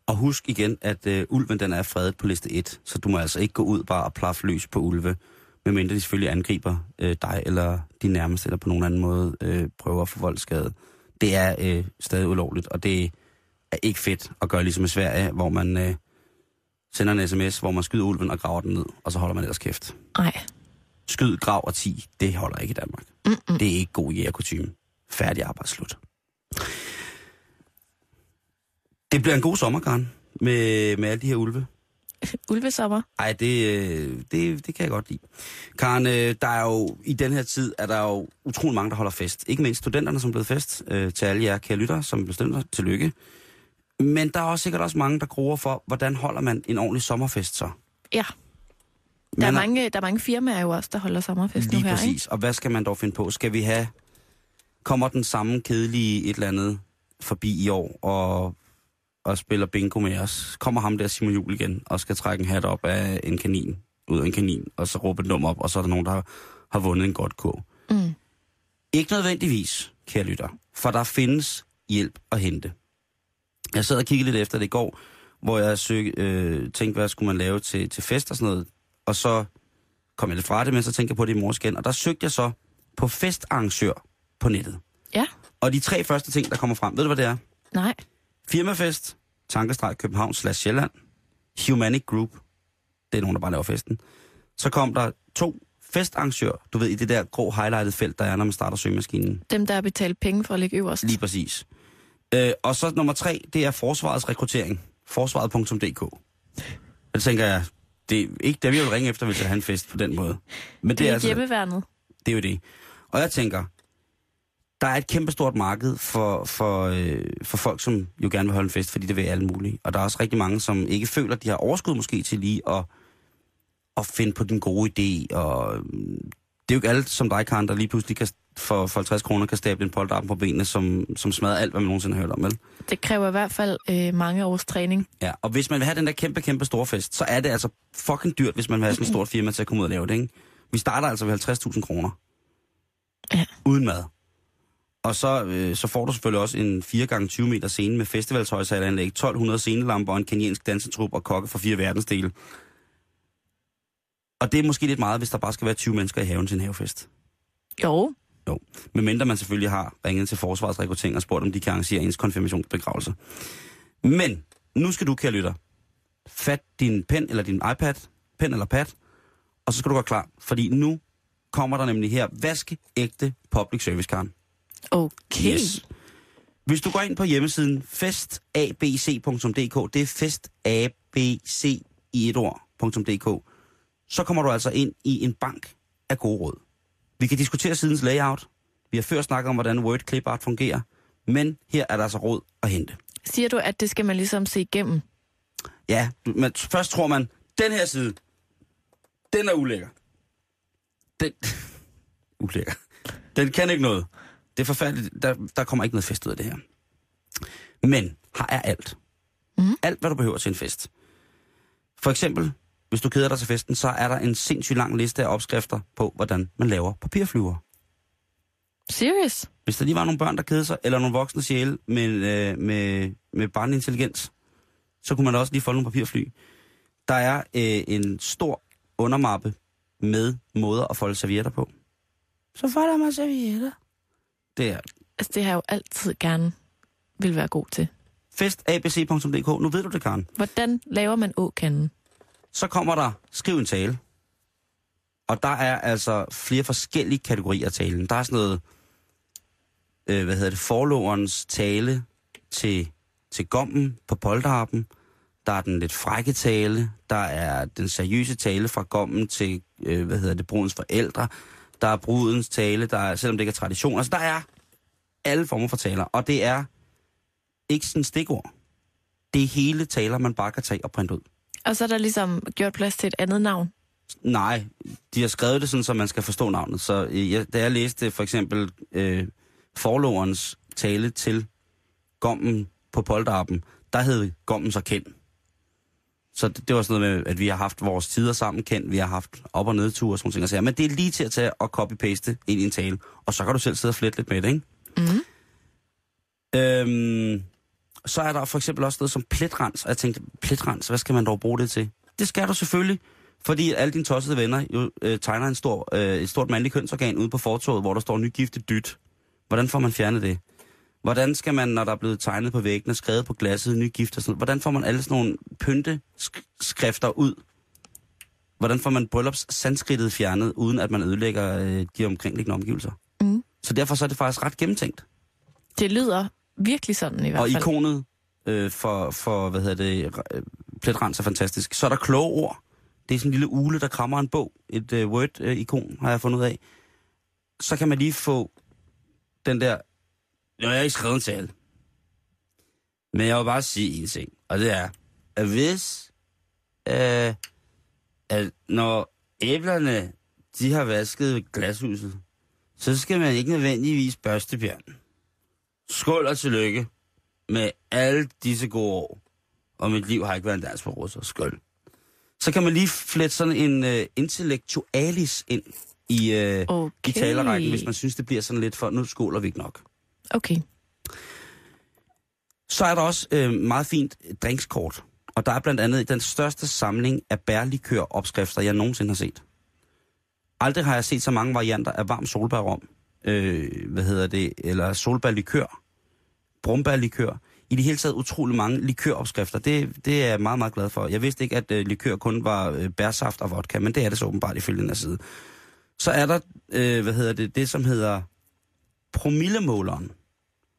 Og husk igen, at øh, ulven den er fredet på liste 1, så du må altså ikke gå ud bare og plaffe løs på ulve, medmindre de selvfølgelig angriber øh, dig eller de nærmeste, eller på nogen anden måde øh, prøver at få voldskade. Det er øh, stadig ulovligt, og det er ikke fedt at gøre ligesom i Sverige, hvor man øh, sender en sms, hvor man skyder ulven og graver den ned, og så holder man ellers kæft. Nej. Skyd, grav og ti, det holder ikke i Danmark. Mm-mm. Det er ikke god jægerkutume. Færdig arbejde, slut. Det bliver en god sommer, Karen, med, med alle de her ulve. Ulvesommer. Ej, det, øh, det, det kan jeg godt lide. Karen, øh, der er jo, i den her tid, er der jo utrolig mange, der holder fest. Ikke mindst studenterne, som er blevet fest. Øh, til alle jer kære lyttere, som bestemmer tillykke. Men der er også sikkert også mange, der gruer for, hvordan holder man en ordentlig sommerfest så? Ja. Der er, Man mange, der er mange firmaer jo også, der holder sommerfest Lige nu her, præcis. Og hvad skal man dog finde på? Skal vi have... Kommer den samme kedelige et eller andet forbi i år og, og spiller bingo med os? Kommer ham der Simon Jul igen og skal trække en hat op af en kanin, ud af en kanin, og så råbe et nummer op, og så er der nogen, der har, har vundet en godt ikke? Mm. Ikke nødvendigvis, kære lytter, for der findes hjælp at hente. Jeg sad og kiggede lidt efter det i går, hvor jeg søg, øh, tænkte, hvad skulle man lave til, til fest og sådan noget. Og så kom jeg lidt fra det, men så tænkte jeg på det i morges igen. Og der søgte jeg så på festarrangør på nettet. Ja. Og de tre første ting, der kommer frem, ved du hvad det er? Nej. Firmafest, Tankestreg København slash Sjælland, Humanic Group, det er nogen, der bare laver festen. Så kom der to festarrangør, du ved, i det der grå highlighted felt, der er, når man starter søgemaskinen. Dem, der har betalt penge for at ligge øverst. Lige præcis. Øh, og så nummer tre, det er forsvarets rekruttering. Forsvaret.dk. Det tænker jeg, det er ikke det, vi vil ringe efter, hvis jeg har en fest på den måde. Men det, det er, altså, hjemmeværnet. det er jo det. Og jeg tænker, der er et kæmpestort marked for, for, øh, for folk, som jo gerne vil holde en fest, fordi det vil alle mulige. Og der er også rigtig mange, som ikke føler, at de har overskud måske til lige at, at finde på den gode idé. Og det er jo ikke alt som dig, Karen, der lige pludselig kan, for, for 50 kroner kan stable en polterarm på benene, som, som smadrer alt, hvad man nogensinde har hørt om, vel? Det kræver i hvert fald øh, mange års træning. Ja, og hvis man vil have den der kæmpe, kæmpe store fest, så er det altså fucking dyrt, hvis man vil have sådan et stort firma til at komme ud og lave det, ikke? Vi starter altså ved 50.000 kroner. Ja. Uden mad. Og så, øh, så får du selvfølgelig også en 4x20 meter scene med festivalshøjsalanlæg, 1200 scenelamper og en kenyansk dansetrup og kokke fra fire verdensdele. Og det er måske lidt meget, hvis der bare skal være 20 mennesker i haven til en havefest. Jo. Medmindre man selvfølgelig har ringet til Forsvarets rekruttering og spurgt, om de kan arrangere ens konfirmationsbegravelse. Men nu skal du, kære lytter, fat din pen eller din iPad, pen eller pad, og så skal du gøre klar, fordi nu kommer der nemlig her vaskeægte public service, Karen. Okay. Yes. Hvis du går ind på hjemmesiden festabc.dk, det er festabc i et ord.dk, så kommer du altså ind i en bank af gode råd. Vi kan diskutere sidens layout. Vi har før snakket om, hvordan Word Clipart fungerer. Men her er der altså råd at hente. Siger du, at det skal man ligesom se igennem? Ja, men først tror man, den her side, den er ulækker. Den, ulækker. Den kan ikke noget. Det er forfærdeligt. Der, der kommer ikke noget fest ud af det her. Men her er alt. Mm. Alt, hvad du behøver til en fest. For eksempel, hvis du keder dig til festen, så er der en sindssygt lang liste af opskrifter på, hvordan man laver papirflyver. Serious? Hvis der lige var nogle børn, der kedede sig, eller nogle voksne sjæle med, øh, med, med barnlig intelligens, så kunne man også lige folde nogle papirfly. Der er øh, en stor undermappe med måder at folde servietter på. Så folder man servietter. Det er Altså, det har jeg jo altid gerne vil være god til. festabc.dk. Nu ved du det, Karen. Hvordan laver man åkanden? Så kommer der skriv en tale. Og der er altså flere forskellige kategorier af talen. Der er sådan noget, øh, hvad hedder det, forloverens tale til, til gommen på polterharpen. Der er den lidt frække tale. Der er den seriøse tale fra gommen til, øh, hvad hedder det, brudens forældre. Der er brudens tale, der er, selvom det ikke er tradition. Altså, der er alle former for taler. Og det er ikke sådan stikord. Det er hele taler, man bare kan tage og printe ud. Og så er der ligesom gjort plads til et andet navn. Nej, de har skrevet det sådan, så man skal forstå navnet. Så øh, jeg, da jeg læste for eksempel øh, forloverens tale til gommen på polterappen, der hed gommen så kendt. Så det, det var sådan noget med, at vi har haft vores tider sammen kendt, vi har haft op- og nedture og sådan sager. Men det er lige til at tage og copy-paste ind i en tale, og så kan du selv sidde og flette lidt med det, ikke? Mm. Øhm, så er der for eksempel også noget som pletrens, og jeg tænkte, pletrens, hvad skal man dog bruge det til? Det skal du selvfølgelig, fordi alle dine tossede venner jo øh, tegner en stor, øh, et stort mandligt kønsorgan ude på fortoget, hvor der står nygiftet dyt. Hvordan får man fjernet det? Hvordan skal man, når der er blevet tegnet på væggene, skrevet på glasset, nygift og sådan noget, hvordan får man alle sådan nogle pynteskrifter ud? Hvordan får man bryllups sandskridtet fjernet, uden at man ødelægger øh, de omkringliggende omgivelser? Mm. Så derfor så er det faktisk ret gennemtænkt. Det lyder virkelig sådan i hvert Og fald. ikonet øh, for, for, hvad hedder det, øh, pletrens er fantastisk. Så er der kloge ord. Det er sådan en lille ule, der krammer en bog. Et øh, Word-ikon har jeg fundet ud af. Så kan man lige få den der... Nå, jeg har ikke skrevet en tale. Men jeg vil bare sige en ting. Og det er, at hvis... Øh, at når æblerne, de har vasket glashuset, så skal man ikke nødvendigvis børste bjørnen. Skål og tillykke med alle disse gode år. Og mit liv har ikke været en dans på russer. Skål. Så kan man lige flette sådan en uh, intellektualis ind i, uh, Okay. i talerrækken, hvis man synes, det bliver sådan lidt for, nu skåler vi ikke nok. Okay. Så er der også øh, meget fint drinkskort. Og der er blandt andet den største samling af bærlikør-opskrifter, jeg nogensinde har set. Aldrig har jeg set så mange varianter af varm solbærrom. Øh, hvad hedder det? Eller solbærlikør. Brumbærlikør. I det hele taget utrolig mange likøropskrifter. Det, det er jeg meget, meget glad for. Jeg vidste ikke, at øh, likør kun var øh, bærsaft og vodka, men det er det så åbenbart ifølge den her side. Så er der, øh, hvad hedder det, det som hedder promillemåleren.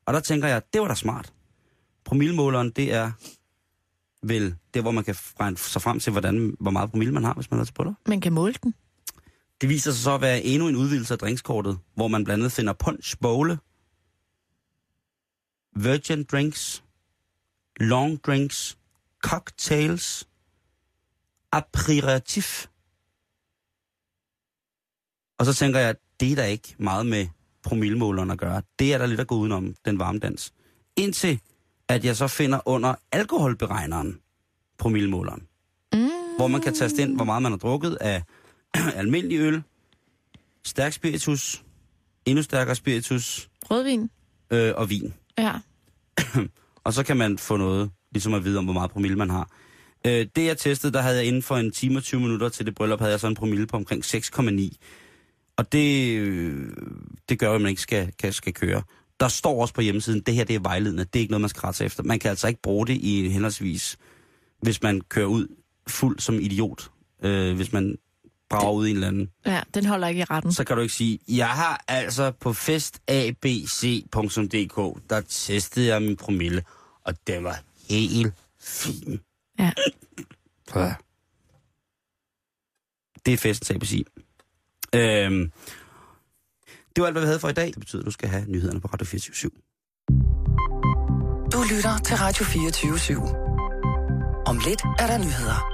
Og der tænker jeg, det var da smart. Promillemåleren, det er vel det, hvor man kan regne sig frem til, hvordan, hvor meget promille man har, hvis man er til bryllup. Man kan måle den. Det viser sig så at være endnu en udvidelse af drinkskortet, hvor man blandt andet finder punch, bowle, virgin drinks, long drinks, cocktails, aperitif. Og så tænker jeg, det er der ikke meget med promillemåleren at gøre. Det er der lidt at gå udenom, den varme dans. Indtil at jeg så finder under alkoholberegneren promillemåleren. Mm. Hvor man kan taste ind, hvor meget man har drukket af almindelig øl, stærk spiritus, endnu stærkere spiritus Rødvin? øh, og vin. Ja. Og så kan man få noget, ligesom at vide om, hvor meget promille man har. Øh, det jeg testede, der havde jeg inden for en time og 20 minutter til det bryllup, havde jeg så en promille på omkring 6,9. Og det, øh, det gør, at man ikke skal, kan, skal køre. der står også på hjemmesiden, det her det er vejledende, det er ikke noget, man skal rette efter. Man kan altså ikke bruge det i henholdsvis, hvis man kører ud fuld som idiot, øh, hvis man brager ud i en eller anden. Ja, den holder ikke i retten. Så kan du ikke sige, jeg har altså på festabc.dk, der testede jeg min promille, og den var helt fin. Ja. Ja. Det er festens ABC. Øhm, det var alt, hvad vi havde for i dag. Det betyder, at du skal have nyhederne på Radio 24 Du lytter til Radio 24 /7. Om lidt er der nyheder.